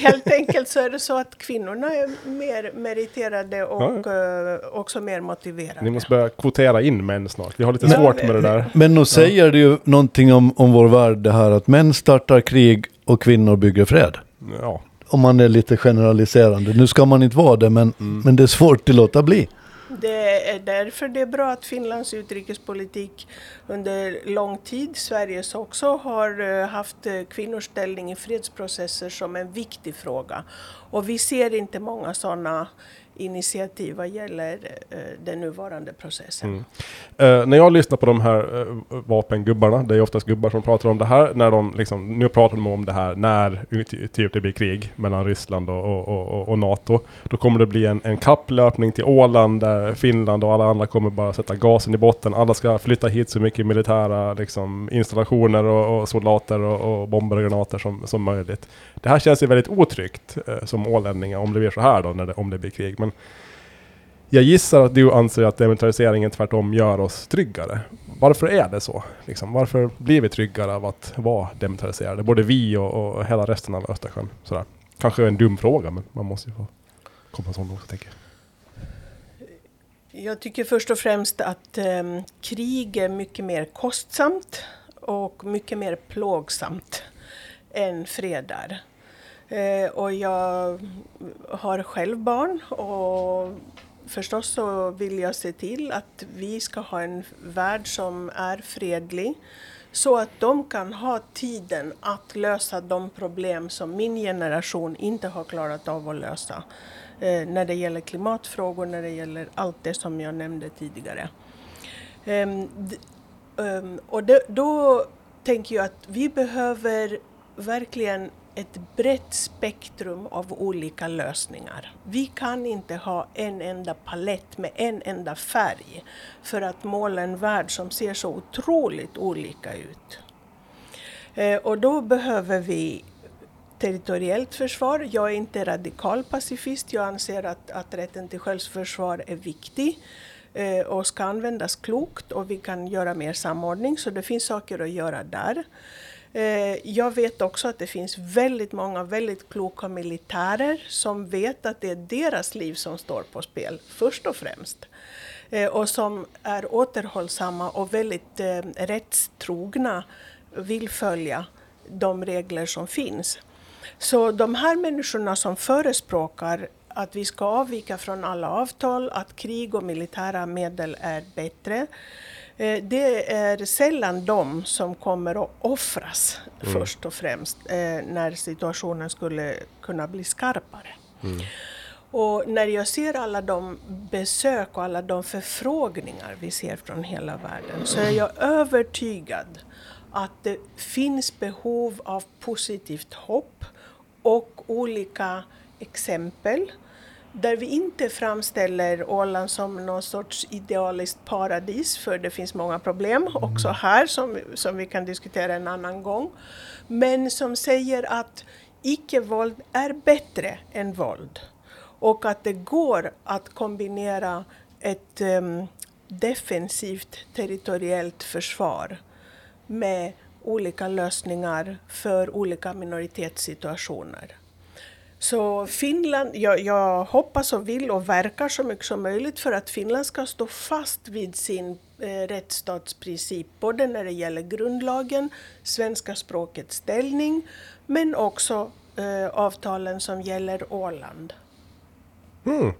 helt enkelt så är det så att kvinnorna är mer meriterade och ja. uh, också mer motiverade. Ni måste börja kvotera in män snart. Vi har lite svårt med det där. Men nu säger ja. det ju någonting om, om vår värld det här att män startar krig och kvinnor bygger fred. Ja. Om man är lite generaliserande. Nu ska man inte vara det men, mm. men det är svårt att låta bli. Det är därför det är bra att Finlands utrikespolitik under lång tid, Sveriges också, har eh, haft eh, kvinnors ställning i fredsprocesser som en viktig fråga. Och vi ser inte många sådana initiativ vad gäller uh, den nuvarande processen. Mm. Uh, när jag lyssnar på de här uh, vapengubbarna, det är oftast gubbar som pratar om det här, när de liksom, nu pratar de om det här när typ det blir krig mellan Ryssland och, och, och, och, NATO. Då kommer det bli en, en kapplöpning till Åland där Finland och alla andra kommer bara sätta gasen i botten. Alla ska flytta hit så mycket militära liksom, installationer och, soldater och, bomber och granater som, som möjligt. Det här känns ju väldigt otryggt som ålänningar om det blir så här då, när det, om det blir krig. Men jag gissar att du anser att demilitariseringen tvärtom gör oss tryggare. Varför är det så? Liksom, varför blir vi tryggare av att vara demilitariserade? Både vi och, och hela resten av Östersjön. Sådär. Kanske en dum fråga, men man måste ju få komma sån också, tänker jag. Jag tycker först och främst att eh, krig är mycket mer kostsamt och mycket mer plågsamt än fredar. Eh, och jag har själv barn och förstås så vill jag se till att vi ska ha en värld som är fredlig så att de kan ha tiden att lösa de problem som min generation inte har klarat av att lösa. Eh, när det gäller klimatfrågor, när det gäller allt det som jag nämnde tidigare. Ehm, ehm, och det, då tänker jag att vi behöver verkligen ett brett spektrum av olika lösningar. Vi kan inte ha en enda palett med en enda färg för att måla en värld som ser så otroligt olika ut. Eh, och då behöver vi territoriellt försvar. Jag är inte radikal pacifist. Jag anser att, att rätten till självförsvar är viktig eh, och ska användas klokt och vi kan göra mer samordning så det finns saker att göra där. Eh, jag vet också att det finns väldigt många väldigt kloka militärer som vet att det är deras liv som står på spel först och främst. Eh, och som är återhållsamma och väldigt eh, rättstrogna, vill följa de regler som finns. Så de här människorna som förespråkar att vi ska avvika från alla avtal, att krig och militära medel är bättre, Eh, det är sällan de som kommer att offras mm. först och främst eh, när situationen skulle kunna bli skarpare. Mm. Och när jag ser alla de besök och alla de förfrågningar vi ser från hela världen så är jag övertygad att det finns behov av positivt hopp och olika exempel där vi inte framställer Åland som någon sorts idealiskt paradis, för det finns många problem också mm. här som, som vi kan diskutera en annan gång. Men som säger att icke-våld är bättre än våld. Och att det går att kombinera ett um, defensivt territoriellt försvar med olika lösningar för olika minoritetssituationer. Så Finland, jag, jag, hoppas och vill och verkar så mycket som möjligt för att Finland ska stå fast vid sin eh, rättsstatsprincip, både när det gäller grundlagen, svenska språkets ställning, men också eh, avtalen som gäller Åland. Mm.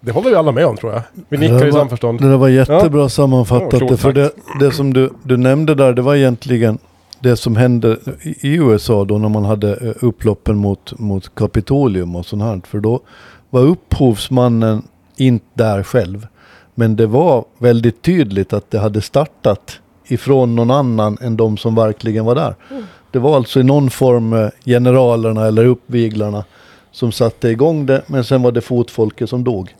Det håller vi alla med om tror jag. Vi nickar i samförstånd. Det var jättebra ja. sammanfattat. Ja, för det, det som du, du nämnde där, det var egentligen det som hände i USA då när man hade eh, upploppen mot, mot Kapitolium och sånt här. För då var upphovsmannen inte där själv. Men det var väldigt tydligt att det hade startat ifrån någon annan än de som verkligen var där. Mm. Det var alltså i någon form eh, generalerna eller uppviglarna som satte igång det. Men sen var det fotfolket som dog.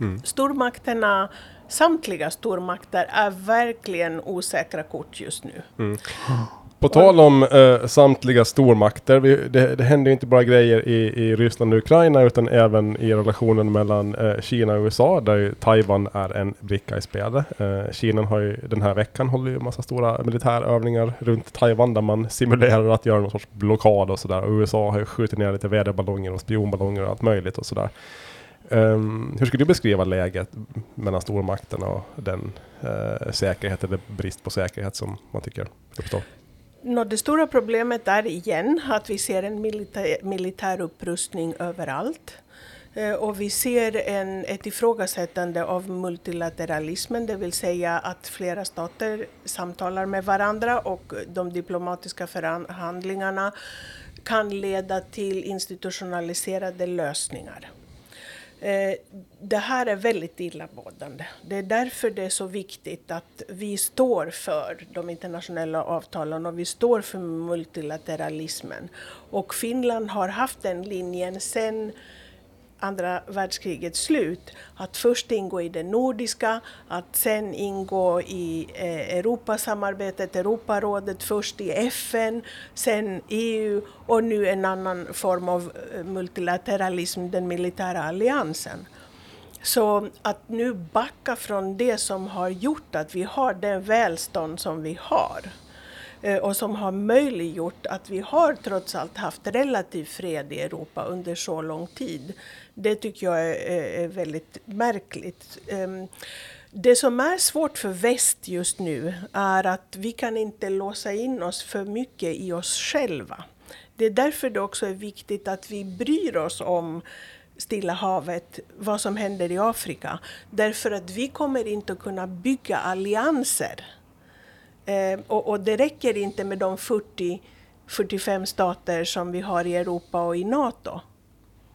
Mm. Stormakterna samtliga stormakter är verkligen osäkra kort just nu. Mm. På tal om eh, samtliga stormakter, vi, det, det händer inte bara grejer i, i Ryssland och Ukraina utan även i relationen mellan eh, Kina och USA där Taiwan är en bricka i spelet. Eh, Kina har ju den här veckan hållit ju massa stora militärövningar runt Taiwan där man simulerar att göra någon sorts blockad och sådär. Och USA har ju skjutit ner lite väderballonger och spionballonger och allt möjligt och sådär. Um, hur skulle du beskriva läget mellan stormakterna och den uh, säkerhet eller brist på säkerhet som man tycker uppstår? No, det stora problemet är igen att vi ser en militär, militär upprustning överallt. Uh, och vi ser en, ett ifrågasättande av multilateralismen, det vill säga att flera stater samtalar med varandra och de diplomatiska förhandlingarna kan leda till institutionaliserade lösningar. Eh, det här är väldigt illamående. Det är därför det är så viktigt att vi står för de internationella avtalen och vi står för multilateralismen. Och Finland har haft den linjen sedan andra världskrigets slut, att först ingå i det nordiska, att sen ingå i eh, Europasamarbetet, Europarådet, först i FN, sen EU och nu en annan form av eh, multilateralism, den militära alliansen. Så att nu backa från det som har gjort att vi har den välstånd som vi har Eh, och som har möjliggjort att vi har trots allt haft relativ fred i Europa under så lång tid. Det tycker jag är, är väldigt märkligt. Ehm, det som är svårt för väst just nu är att vi kan inte låsa in oss för mycket i oss själva. Det är därför det också är viktigt att vi bryr oss om Stilla havet, vad som händer i Afrika. Därför att vi kommer inte att kunna bygga allianser Eh, och, och, det räcker inte med de 40, 45 stater som vi har i Europa och i NATO.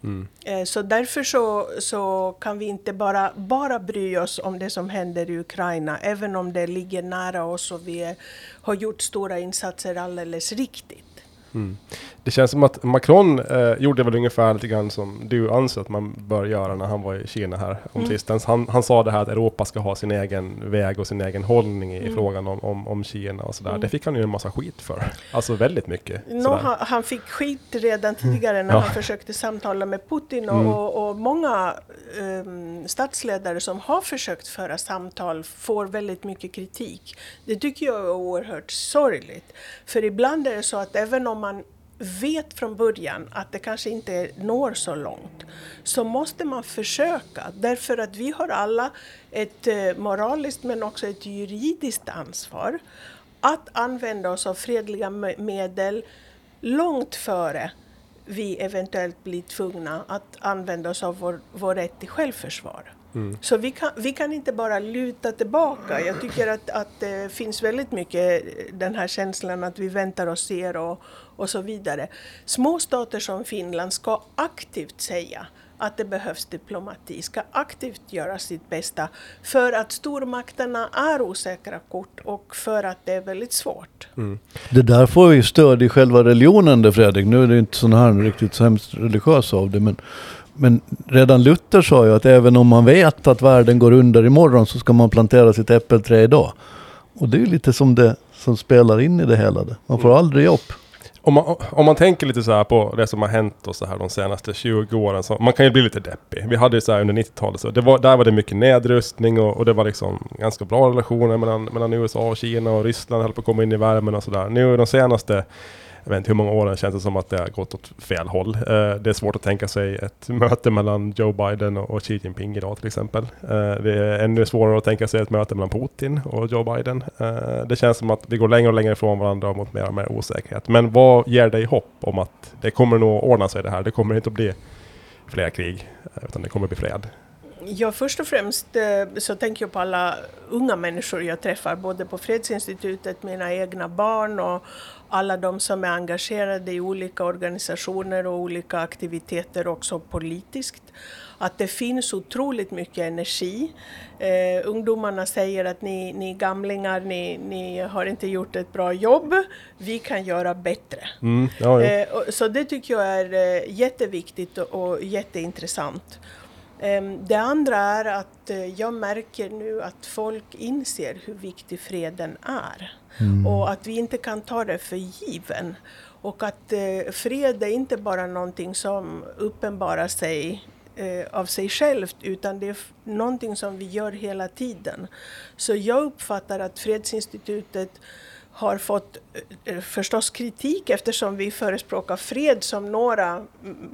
Mm. Eh, så därför så, så kan vi inte bara, bara bry oss om det som händer i Ukraina, även om det ligger nära oss och vi har gjort stora insatser alldeles riktigt. Mm. Det känns som att Macron eh, gjorde väl ungefär lite grann som du anser att man bör göra när han var i Kina här om mm. sistens. Han, han sa det här att Europa ska ha sin egen väg och sin egen hållning i mm. frågan om, om, om Kina och sådär. Mm. Det fick han ju en massa skit för. Alltså väldigt mycket. No, han, han, fick skit redan tidigare när ja. han försökte samtala med Putin och, mm. och, och många um, statsledare som har försökt föra samtal får väldigt mycket kritik. Det tycker jag är oerhört sorgligt. För ibland är det så att även om man vet från början att det kanske inte når så långt, så måste man försöka. Därför att vi har alla ett eh, moraliskt men också ett juridiskt ansvar att använda oss av fredliga medel långt före vi eventuellt blir tvungna att använda oss av vår, vår rätt till självförsvar. Mm. Så vi kan, vi kan inte bara luta tillbaka. Jag tycker att, att det finns väldigt mycket den här känslan att vi väntar och ser och, och så vidare. Små stater som Finland ska aktivt säga att det behövs diplomati, ska aktivt göra sitt bästa för att stormakterna är osäkra kort och för att det är väldigt svårt. Mm. Det där får ju stöd i själva religionen det Fredrik. Nu är det inte sån här riktigt så hemskt religiös av det men men redan Luther sa ju att även om man vet att världen går under imorgon så ska man plantera sitt äppelträd idag. Och det är ju lite som det som spelar in i det hela. Man får mm. aldrig upp. Om man, om man tänker lite så här på det som har hänt och så här de senaste 20 åren, så man kan ju bli lite deppig. Vi hade ju så här under 90-talet, så det var, där var det mycket nedrustning och, och, det var liksom ganska bra relationer mellan, mellan USA och Kina och Ryssland höll på att komma in i värmen och sådär. Nu de senaste jag vet inte hur många åren känns det som att det har gått åt fel håll. Eh, det är svårt att tänka sig ett möte mellan Joe Biden och, Xi Jinping idag till exempel. Eh, det är ännu svårare att tänka sig ett möte mellan Putin och Joe Biden. Eh, det känns som att vi går längre och längre ifrån varandra mot mer och mer osäkerhet. Men vad ger dig hopp om att det kommer nog ordna sig det här? Det kommer inte att bli fler krig, utan det kommer att bli fred. Ja, först och främst så tänker jag på alla unga människor jag träffar, både på Fredsinstitutet, mina egna barn och alla de som är engagerade i olika organisationer och olika aktiviteter också politiskt. Att det finns otroligt mycket energi. Eh, ungdomarna säger att ni, ni gamlingar, ni, ni har inte gjort ett bra jobb. Vi kan göra bättre. Mm, ja, ja. Eh, och, så det tycker jag är eh, jätteviktigt och, och jätteintressant. Ehm, det andra är att eh, jag märker nu att folk inser hur viktig freden är. Mm. Och att vi inte kan ta det för given. Och att eh, fred är inte bara någonting som uppenbarar sig eh, av sig självt utan det är någonting som vi gör hela tiden. Så jag uppfattar att Fredsinstitutet har fått eh, förstås kritik eftersom vi förespråkar fred som några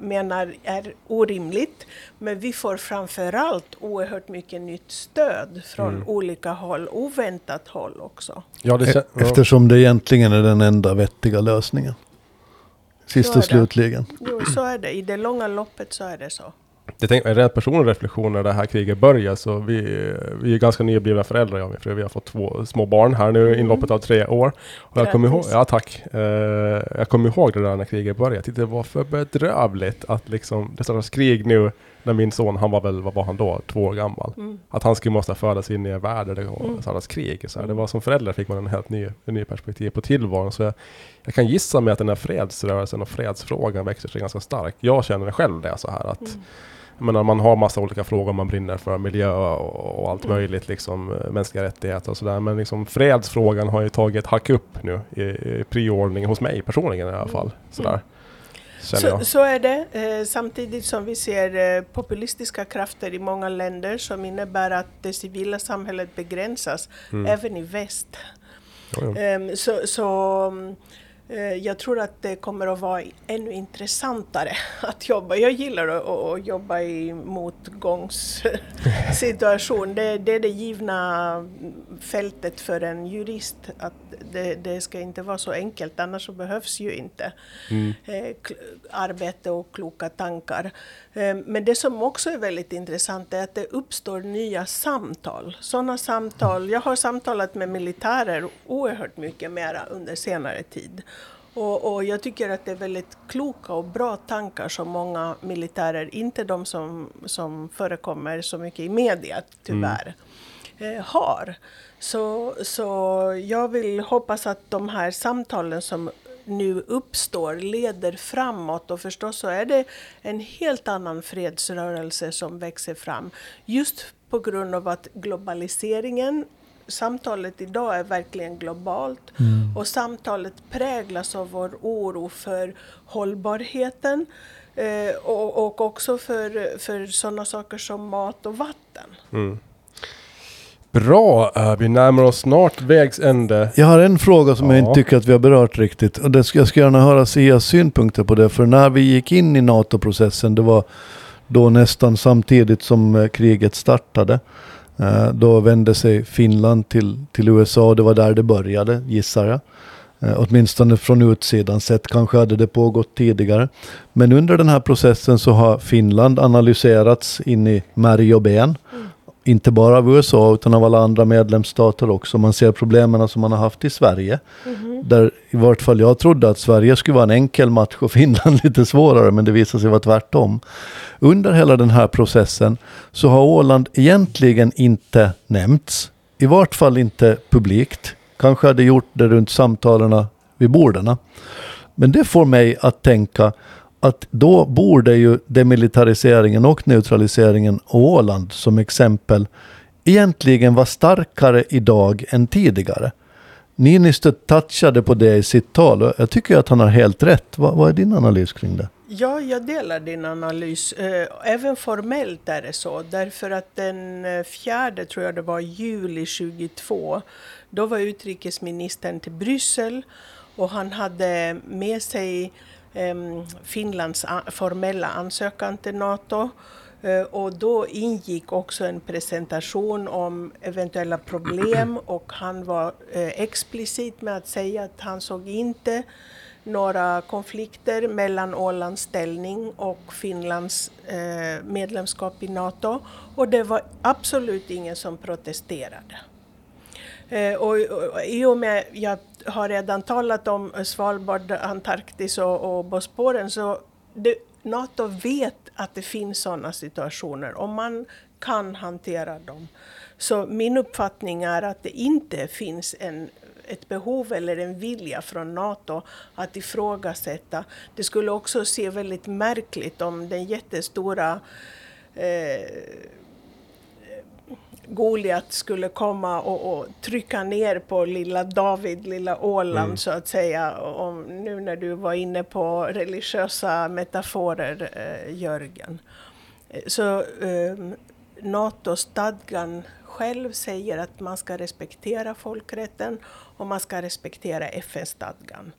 menar är orimligt. Men vi får framförallt oerhört mycket nytt stöd från mm. olika håll, oväntat håll också. Ja, det, ja. Eftersom det egentligen är den enda vettiga lösningen. Sist och slutligen. Jo, så är det. I det långa loppet så är det så. Jag tänker, rent personlig reflektion när det här kriget börjar så vi, vi är ganska nyblivna föräldrar jag och min fru. Vi har fått två små barn här nu mm. inloppet av tre år. Och jag kommer ihåg, ja tack. Uh, jag kommer ihåg det där när kriget började. Jag tyckte det var för bedrövligt att liksom, det startas krig nu när min son, han var väl, vad var han då, två år gammal. Mm. Att han skulle måste födas in i en värld där det mm. startas krig. Så här. Det var som förälder fick man en helt ny, en ny perspektiv på tillvaron. Så jag, jag kan gissa mig att den här fredsrörelsen och fredsfrågan växer sig ganska stark. Jag känner själv det så här att mm menar, man har massa olika frågor man brinner för, miljö och, och allt mm. möjligt, liksom, eh, mänskliga rättigheter och sådär. Men liksom, fredsfrågan har ju tagit hack upp nu i, i priordning hos mig personligen i alla fall. Mm. Sådär. Så, så, är det, eh, samtidigt som vi ser eh, populistiska krafter i många länder som innebär att det civila samhället begränsas, mm. även i väst. Oh, ja. eh, så, så mm, jag tror att det kommer att vara ännu intressantare *laughs* att jobba. Jag gillar att, jobba i motgångssituation. Det, det, är det givna fältet för en jurist. Att det, det ska inte vara så enkelt, annars så behövs ju inte mm. Eh, arbete och kloka tankar. Eh, men det som också är väldigt intressant är att det uppstår nya samtal. Sådana samtal, jag har samtalat med militärer oerhört mycket mera under senare tid. Och, och, jag tycker att det är väldigt kloka och bra tankar som många militärer, inte de som, som förekommer så mycket i media tyvärr, mm. eh, har. Så, så jag vill hoppas att de här samtalen som nu uppstår leder framåt och förstås så är det en helt annan fredsrörelse som växer fram. Just på grund av att globaliseringen samtalet idag är verkligen globalt mm. och samtalet präglas av vår oro för hållbarheten eh, och, och, också för, för sådana saker som mat och vatten. Mm. Bra, uh, vi närmar oss snart vägs ände. Jag har en fråga som ja. jag inte tycker att vi har berört riktigt. Och det ska, jag ska gärna höra Sias synpunkter på det. För när vi gick in i NATO-processen, det var då nästan samtidigt som uh, kriget startade. Eh, då vände sig Finland till, till USA och det var där det började, gissar jag. Eh, åtminstone från utsidan sett, kanske hade det pågått tidigare. Men under den här processen så har Finland analyserats in i märg och ben. Mm inte bara av USA utan av alla andra medlemsstater också. Man ser problemen som man har haft i Sverige. Där i vart fall jag trodde att Sverige skulle vara en enkel match och *laughs* Finland lite svårare men det visade sig vara tvärtom. Under hela den här processen så har Åland egentligen inte nämnts. I vart fall inte publikt. Kanske hade gjort det runt samtalen vid borden. Men det får mig att tänka att då borde ju demilitariseringen och neutraliseringen av Åland som exempel egentligen vara starkare idag än tidigare. Niinistö touchade på det i sitt tal och jag tycker att han har helt rätt. Vad, vad är din analys kring det? Ja, jag delar din analys. Eh, även formellt är det så. Därför att den eh, fjärde, tror jag det var, juli 22, då var utrikesministern till Bryssel och han hade med sig Ehm, Finlands formella ansökan till NATO. Eh, och då ingick också en presentation om eventuella problem *clears throat* och han var eh, explicit med att säga att han såg inte några konflikter mellan Ålands ställning och Finlands eh, medlemskap i NATO. Och det var absolut ingen som protesterade. Eh, och, och, I och med jag har redan talat om Svalbard, Antarktis och, och Bosporen så det, NATO vet att det finns sådana situationer och man kan hantera dem. Så min uppfattning är att det inte finns en, ett behov eller en vilja från NATO att ifrågasätta. Det skulle också se väldigt märkligt om den jättestora eh, Goliat skulle komma och, och trycka ner på lilla David, lilla Åland Mm. så att säga. Om, nu när du var inne på religiösa metaforer, eh, Jörgen. Eh, Så eh, NATO-stadgan själv säger att man ska respektera folkrätten och man ska respektera FN-stadgan.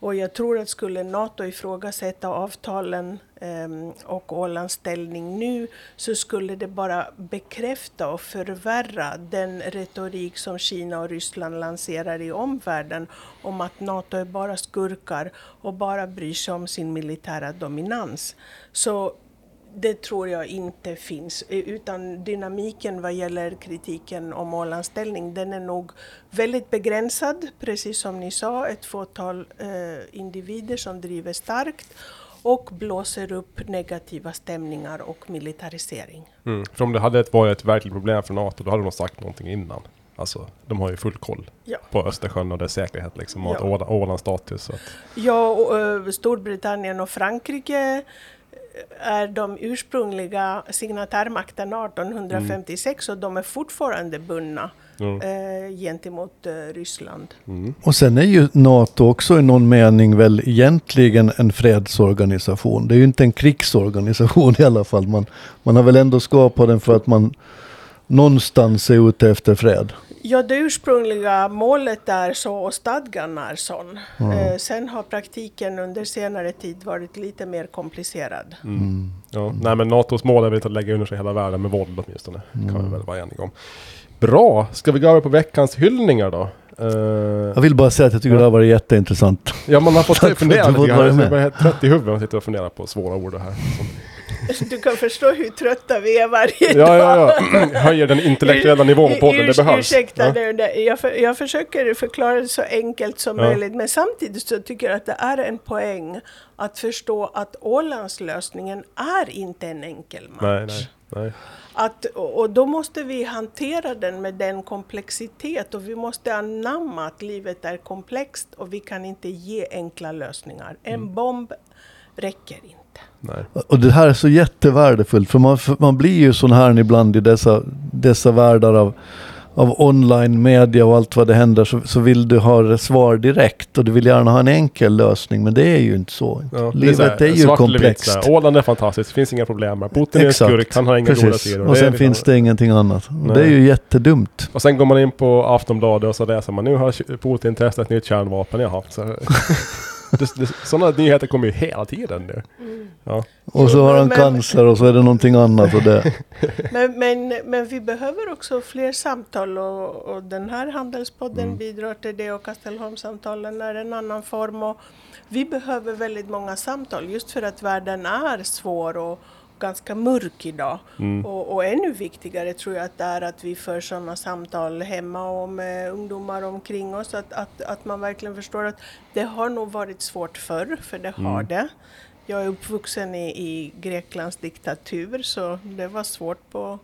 Och jag tror att skulle NATO ifrågasätta avtalen ehm, och Ålands ställning nu så skulle det bara bekräfta och förvärra den retorik som Kina och Ryssland lanserar i omvärlden om att NATO är bara skurkar och bara bryr sig om sin militära dominans. Så det tror jag inte finns. Eh, Utan dynamiken vad gäller kritiken om Ålands ställning, den är nog väldigt begränsad. Precis som ni sa, ett fåtal eh, individer som driver starkt och blåser upp negativa stämningar och militarisering. Mm. För om det hade varit ett verkligt problem för NATO, då hade de sagt någonting innan. Alltså, de har ju full koll Ja. på Östersjön och dess säkerhet liksom. Och Ja. Ålands status. Så att, Ja, och, eh, Storbritannien och Frankrike är de ursprungliga signatärmakterna 1856 och de är fortfarande bundna mm. eh, gentemot eh, Ryssland. Mm. Och sen är ju NATO också i någon mening väl egentligen en fredsorganisation. Det är ju inte en krigsorganisation i alla fall. Man, man har väl ändå skapat den för att man någonstans är ute efter fred. Ja, det ursprungliga målet är så och stadgan är sån. Eh, sen har praktiken under senare tid varit lite mer komplicerad. Mm. Ja. Nej men NATOs mål är väl inte att lägga under sig hela världen med våld åtminstone. kan vi väl vara eniga om. Bra, ska vi gå över på veckans hyllningar då? Eh, Jag vill bara säga att jag tycker det har varit jätteintressant. ja man har fått *laughs* fundera lite grann. Jag helt trött i huvudet och sitter och funderar på svåra ord här. *laughs* *laughs* Du kan förstå hur trötta vi är varje Ja, dag. ja, ja. *clears throat* Höjer den intellektuella nivån på podden, det behövs. Ursäkta Ja. nu, jag, för, jag försöker förklara det så enkelt som Ja. möjligt men samtidigt så tycker jag att det är en poäng att förstå att Ålandslösningen är inte en enkel match. Nej, nej, nej. Att, och då måste vi hantera den med den komplexitet och vi måste anamma att livet är komplext och vi kan inte ge enkla lösningar. En Mm. bomb räcker inte. Nej. Och det här är så jättevärdefullt för man, för man blir ju sån här ibland i dessa, dessa världar av, av online media och allt vad det händer så, så vill du ha svar direkt och du vill gärna ha en enkel lösning men det är ju inte så. Ja, det Livet så här, är ju komplext. Åland är fantastiskt, det finns inga problem. Putin är en skurk, han har inga goda Precis. sidor. Och Det är sen liksom- finns det ingenting annat. Och Nej. det är ju jättedumt. Och sen går man in på Aftonbladet och så läser man nu har Putin testat ett nytt kärnvapen. Jaha. Så, *laughs* det, det, sådana nyheter kommer ju hela tiden nu. Ja. Och så har han Men- cancer och så är det någonting annat. Och det. *laughs* Men, men, men vi behöver också fler samtal och, och den här handelspodden Mm. bidrar till det och Kastelholmssamtalen är en annan form. Och vi behöver väldigt många samtal just för att världen är svår och, ganska mörk idag. Mm. Och, och ännu viktigare tror jag att det är att vi för sådana samtal hemma och med ungdomar omkring oss. Att, att, att man verkligen förstår att det har nog varit svårt förr, för det har Mm. det. Jag är uppvuxen i, i Greklands diktatur så det var svårt på,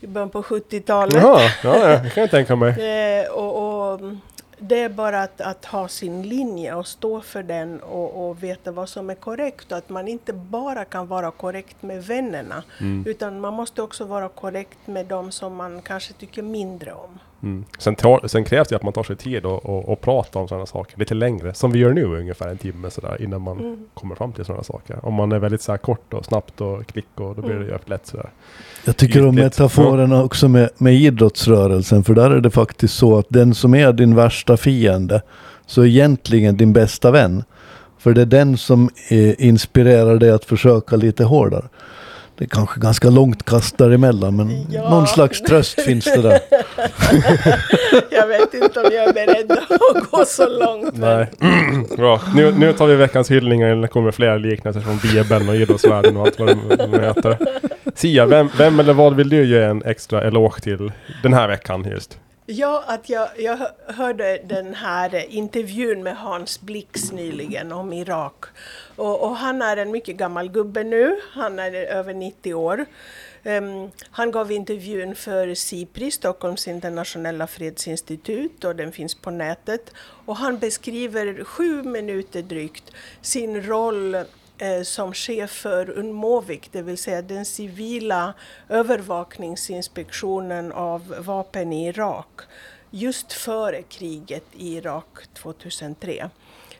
i början på 70-talet. Jaha, *laughs* ja, ja, det kan jag tänka mig. Eh, och, och mm, det är bara att, att ha sin linje och stå för den och, och veta vad som är korrekt. Och att man inte bara kan vara korrekt med vännerna. Mm. Utan man måste också vara korrekt med de som man kanske tycker mindre om. Mm. Sen, tar, sen krävs det att man tar sig tid och, och, och pratar om sådana saker lite längre. Som vi gör nu ungefär en timme sådär innan man Mm. kommer fram till sådana saker. Om man är väldigt så kort och snabbt och klick och då blir det Mm. ju lätt sådär. Jag tycker om metaforerna också med, med idrottsrörelsen. För där är det faktiskt så att den som är din värsta fiende, så är egentligen din bästa vän. För det är den som eh, inspirerar dig att försöka lite hårdare. Det är kanske ganska långt kast däremellan, men Ja. någon slags tröst finns det där. *laughs* Jag vet inte om jag är beredd att gå så långt. Nej. *clears throat* Bra. Nu, nu tar vi veckans hyllningar. Det kommer flera liknelser från Bibeln och idrottsvärlden och allt vad de, de heter. Sia, vem, vem eller vad vill du ge en extra eloge till den här veckan just? Ja, att jag, jag hörde den här intervjun med Hans Blix nyligen om Irak. Och, och han är en mycket gammal gubbe nu, han är över 90 år. Um, han gav intervjun för SIPRI, Stockholms internationella fredsinstitut, och den finns på nätet. Och han beskriver sju minuter drygt sin roll Eh, som chef för UNMOVIC, det vill säga den civila övervakningsinspektionen av vapen i Irak, just före kriget i Irak 2003.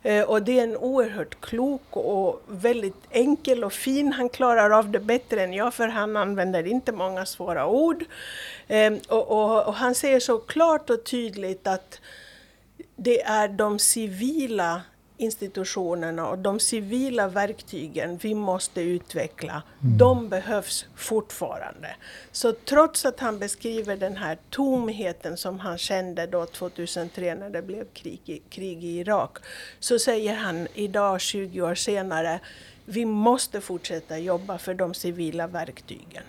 Eh, och det är en oerhört klok och väldigt enkel och fin. Han klarar av det bättre än jag för han använder inte många svåra ord. Ehm, och, och, och han säger så klart och tydligt att det är de civila institutionerna och de civila verktygen vi måste utveckla. De behövs fortfarande. Så trots att han beskriver den här tomheten som han kände då 2003 när det blev krig i, krig i Irak, så säger han idag 20 år senare, vi måste fortsätta jobba för de civila verktygen.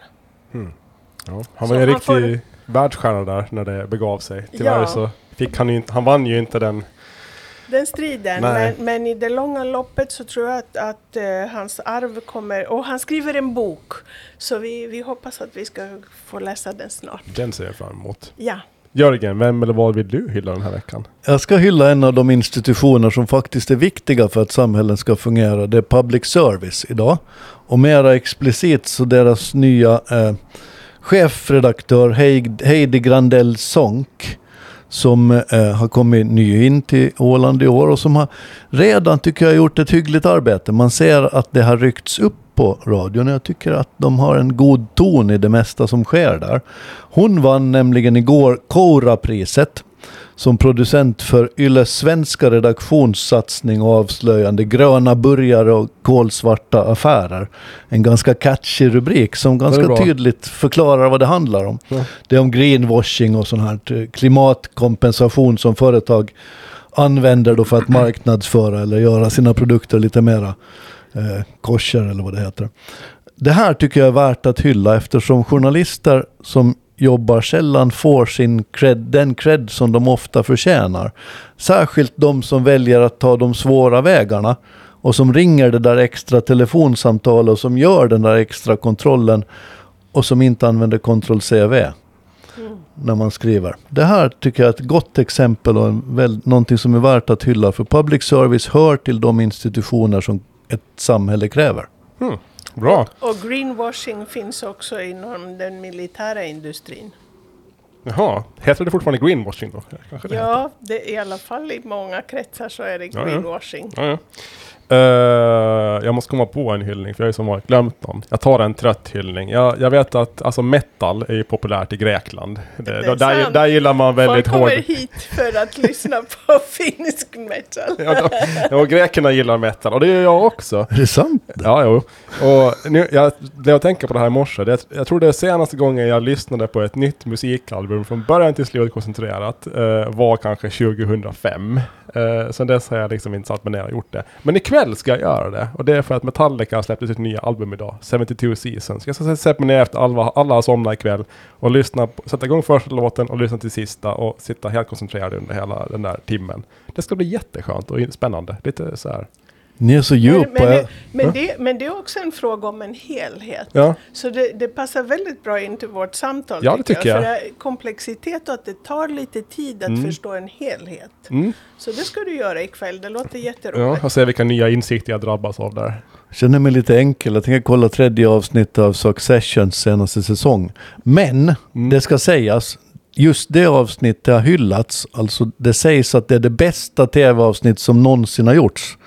Ja, han Så var ju en riktig världsstjärna där när det begav sig. Tyvärr Ja. så fick han ju inte, han vann ju inte den. Den striden, men, men i det långa loppet så tror jag att, att eh, hans arv kommer... Och han skriver en bok, så vi, vi hoppas att vi ska få läsa den snart. Den ser jag fram emot. Ja. Jörgen, vem eller vad vill du hylla den här veckan? Jag ska hylla en av de institutioner som faktiskt är viktiga för att samhällen ska fungera. Det är public service idag. Och mera explicit så deras nya eh, chefredaktör Heid- Heidi Grandell Sonck som eh, har kommit ny in till Åland i år och som har redan tycker jag gjort ett hyggligt arbete. Man ser att det har ryckts upp på radion. Jag tycker att de har en god ton i det mesta som sker där. Hon vann nämligen igår Kora-priset som producent för Yles svenska redaktionssatsning och avslöjande gröna burgare och kolsvarta affärer. En ganska catchy rubrik som ganska tydligt förklarar vad det handlar om. Ja. Det är om greenwashing och sån här eh, klimatkompensation som företag använder då för att marknadsföra eller göra sina produkter lite mera eh, kosher eller vad det heter. Det här tycker jag är värt att hylla eftersom journalister som jobbar sällan får sin cred, den cred som de ofta förtjänar. Särskilt de som väljer att ta de svåra vägarna och som ringer det där extra telefonsamtalet och som gör den där extra kontrollen och som inte använder kontroll CV när man skriver. Det här tycker jag är ett gott exempel och en väl, någonting som är värt att hylla. För public service hör till de institutioner som ett samhälle kräver. Hmm. Bra. Och greenwashing finns också inom den militära industrin. Jaha, heter det fortfarande greenwashing då? Det. Ja, det, i alla fall i många kretsar så är det Ja, ja. greenwashing. Ja, ja. Eh, jag måste komma på en hyllning för jag har ju som vanligt glömt någon. Jag tar en trött hyllning. Jag, jag vet att alltså metal är ju populärt i Grekland. Det, Det är där, där, gillar man väldigt Folk hård... kommer hit för att *laughs* lyssna på finsk metal. Ja, de, och grekerna gillar metal och det gör jag också. Är det sant? Ja, jo. Och nu, jag blev att tänka på det här i morse. Det, jag tror det är senaste gången jag lyssnade på ett nytt musikalbum från början till slut koncentrerat eh, var kanske 2005. Eh, sen dess har jag liksom inte satt mig ner och gjort det. Men ikväll ska jag göra det. Och det är för att Metallica har släppt sitt nya album idag. 72 Seasons. Jag ska sätta mig ner efter alla, alla har somnat ikväll. Och lyssna på, sätta igång första låten och lyssna till sista. Och sitta helt koncentrerad under hela den där timmen. Det ska bli jätteskönt och spännande. Lite så här. Ni är så Men, djupa. men, det, Ja. men, det, men det är också en fråga om en helhet. Ja, Så det, det passar väldigt bra in till vårt samtal. Ja, det tycker jag. För det är komplexitet och att det tar lite tid att Mm. förstå en helhet. mm. Så det ska du göra ikväll. Det låter jätteroligt. ja. Och se vilka nya insikter jag drabbas av där. Känner mig lite enkel. Jag tänker kolla tredje avsnittet av Successions senaste säsong. Men Mm. det ska sägas. Just det avsnittet har hyllats. Alltså det sägs att det är det bästa tv-avsnitt som någonsin har gjorts.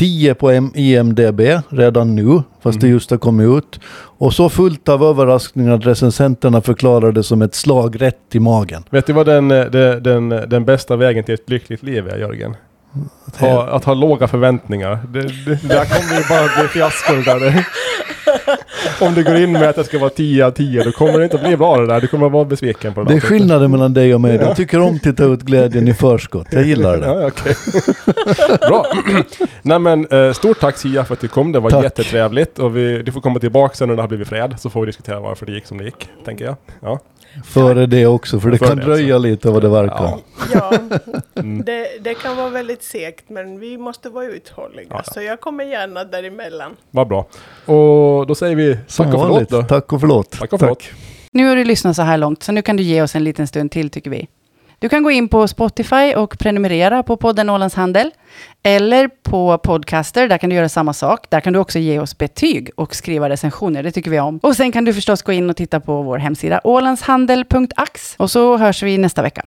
10 på IMDB redan nu, fast det Mm. just har kommit ut. Och så fullt av överraskningar att recensenterna förklarar det som ett slag rätt i magen. Vet du vad den, eh, den, den, den bästa vägen till ett lyckligt liv är, Jörgen? Att ha, att ha låga förväntningar. Det, det, det där kommer ju bara bli fiasko det där. Om du går in med att det ska vara 10 av 10, då kommer det inte att bli bra det där. Du kommer att vara besviken på det Det är skillnaden mellan dig och mig. Jag tycker om att ta ut glädjen i förskott. Jag gillar det. Ja, okej. Bra. *clears throat* Nej men, eh, stort tack Sia för att du kom. Det var Tack. jättetrevligt. Och vi, du får komma tillbaka sen när det har blivit fred. Så får vi diskutera varför det gick som det gick, tänker jag. Ja. Före det också, för det kan det, dröja alltså. lite vad det verkar. Ja. *laughs* Mm. det, det kan vara väldigt segt men vi måste vara uthålliga. Ja, ja. Så jag kommer gärna däremellan. Vad bra. Och då säger vi tack och förlåt då. Tack och förlåt. Tack och förlåt. Nu har du lyssnat så här långt, så nu kan du ge oss en liten stund till tycker vi. Du kan gå in på Spotify och prenumerera på podden Ålands Handel. Eller på Podcaster, där kan du göra samma sak. Där kan du också ge oss betyg och skriva recensioner, det tycker vi om. Och sen kan du förstås gå in och titta på vår hemsida ålandshandel.ax. Och så hörs vi nästa vecka.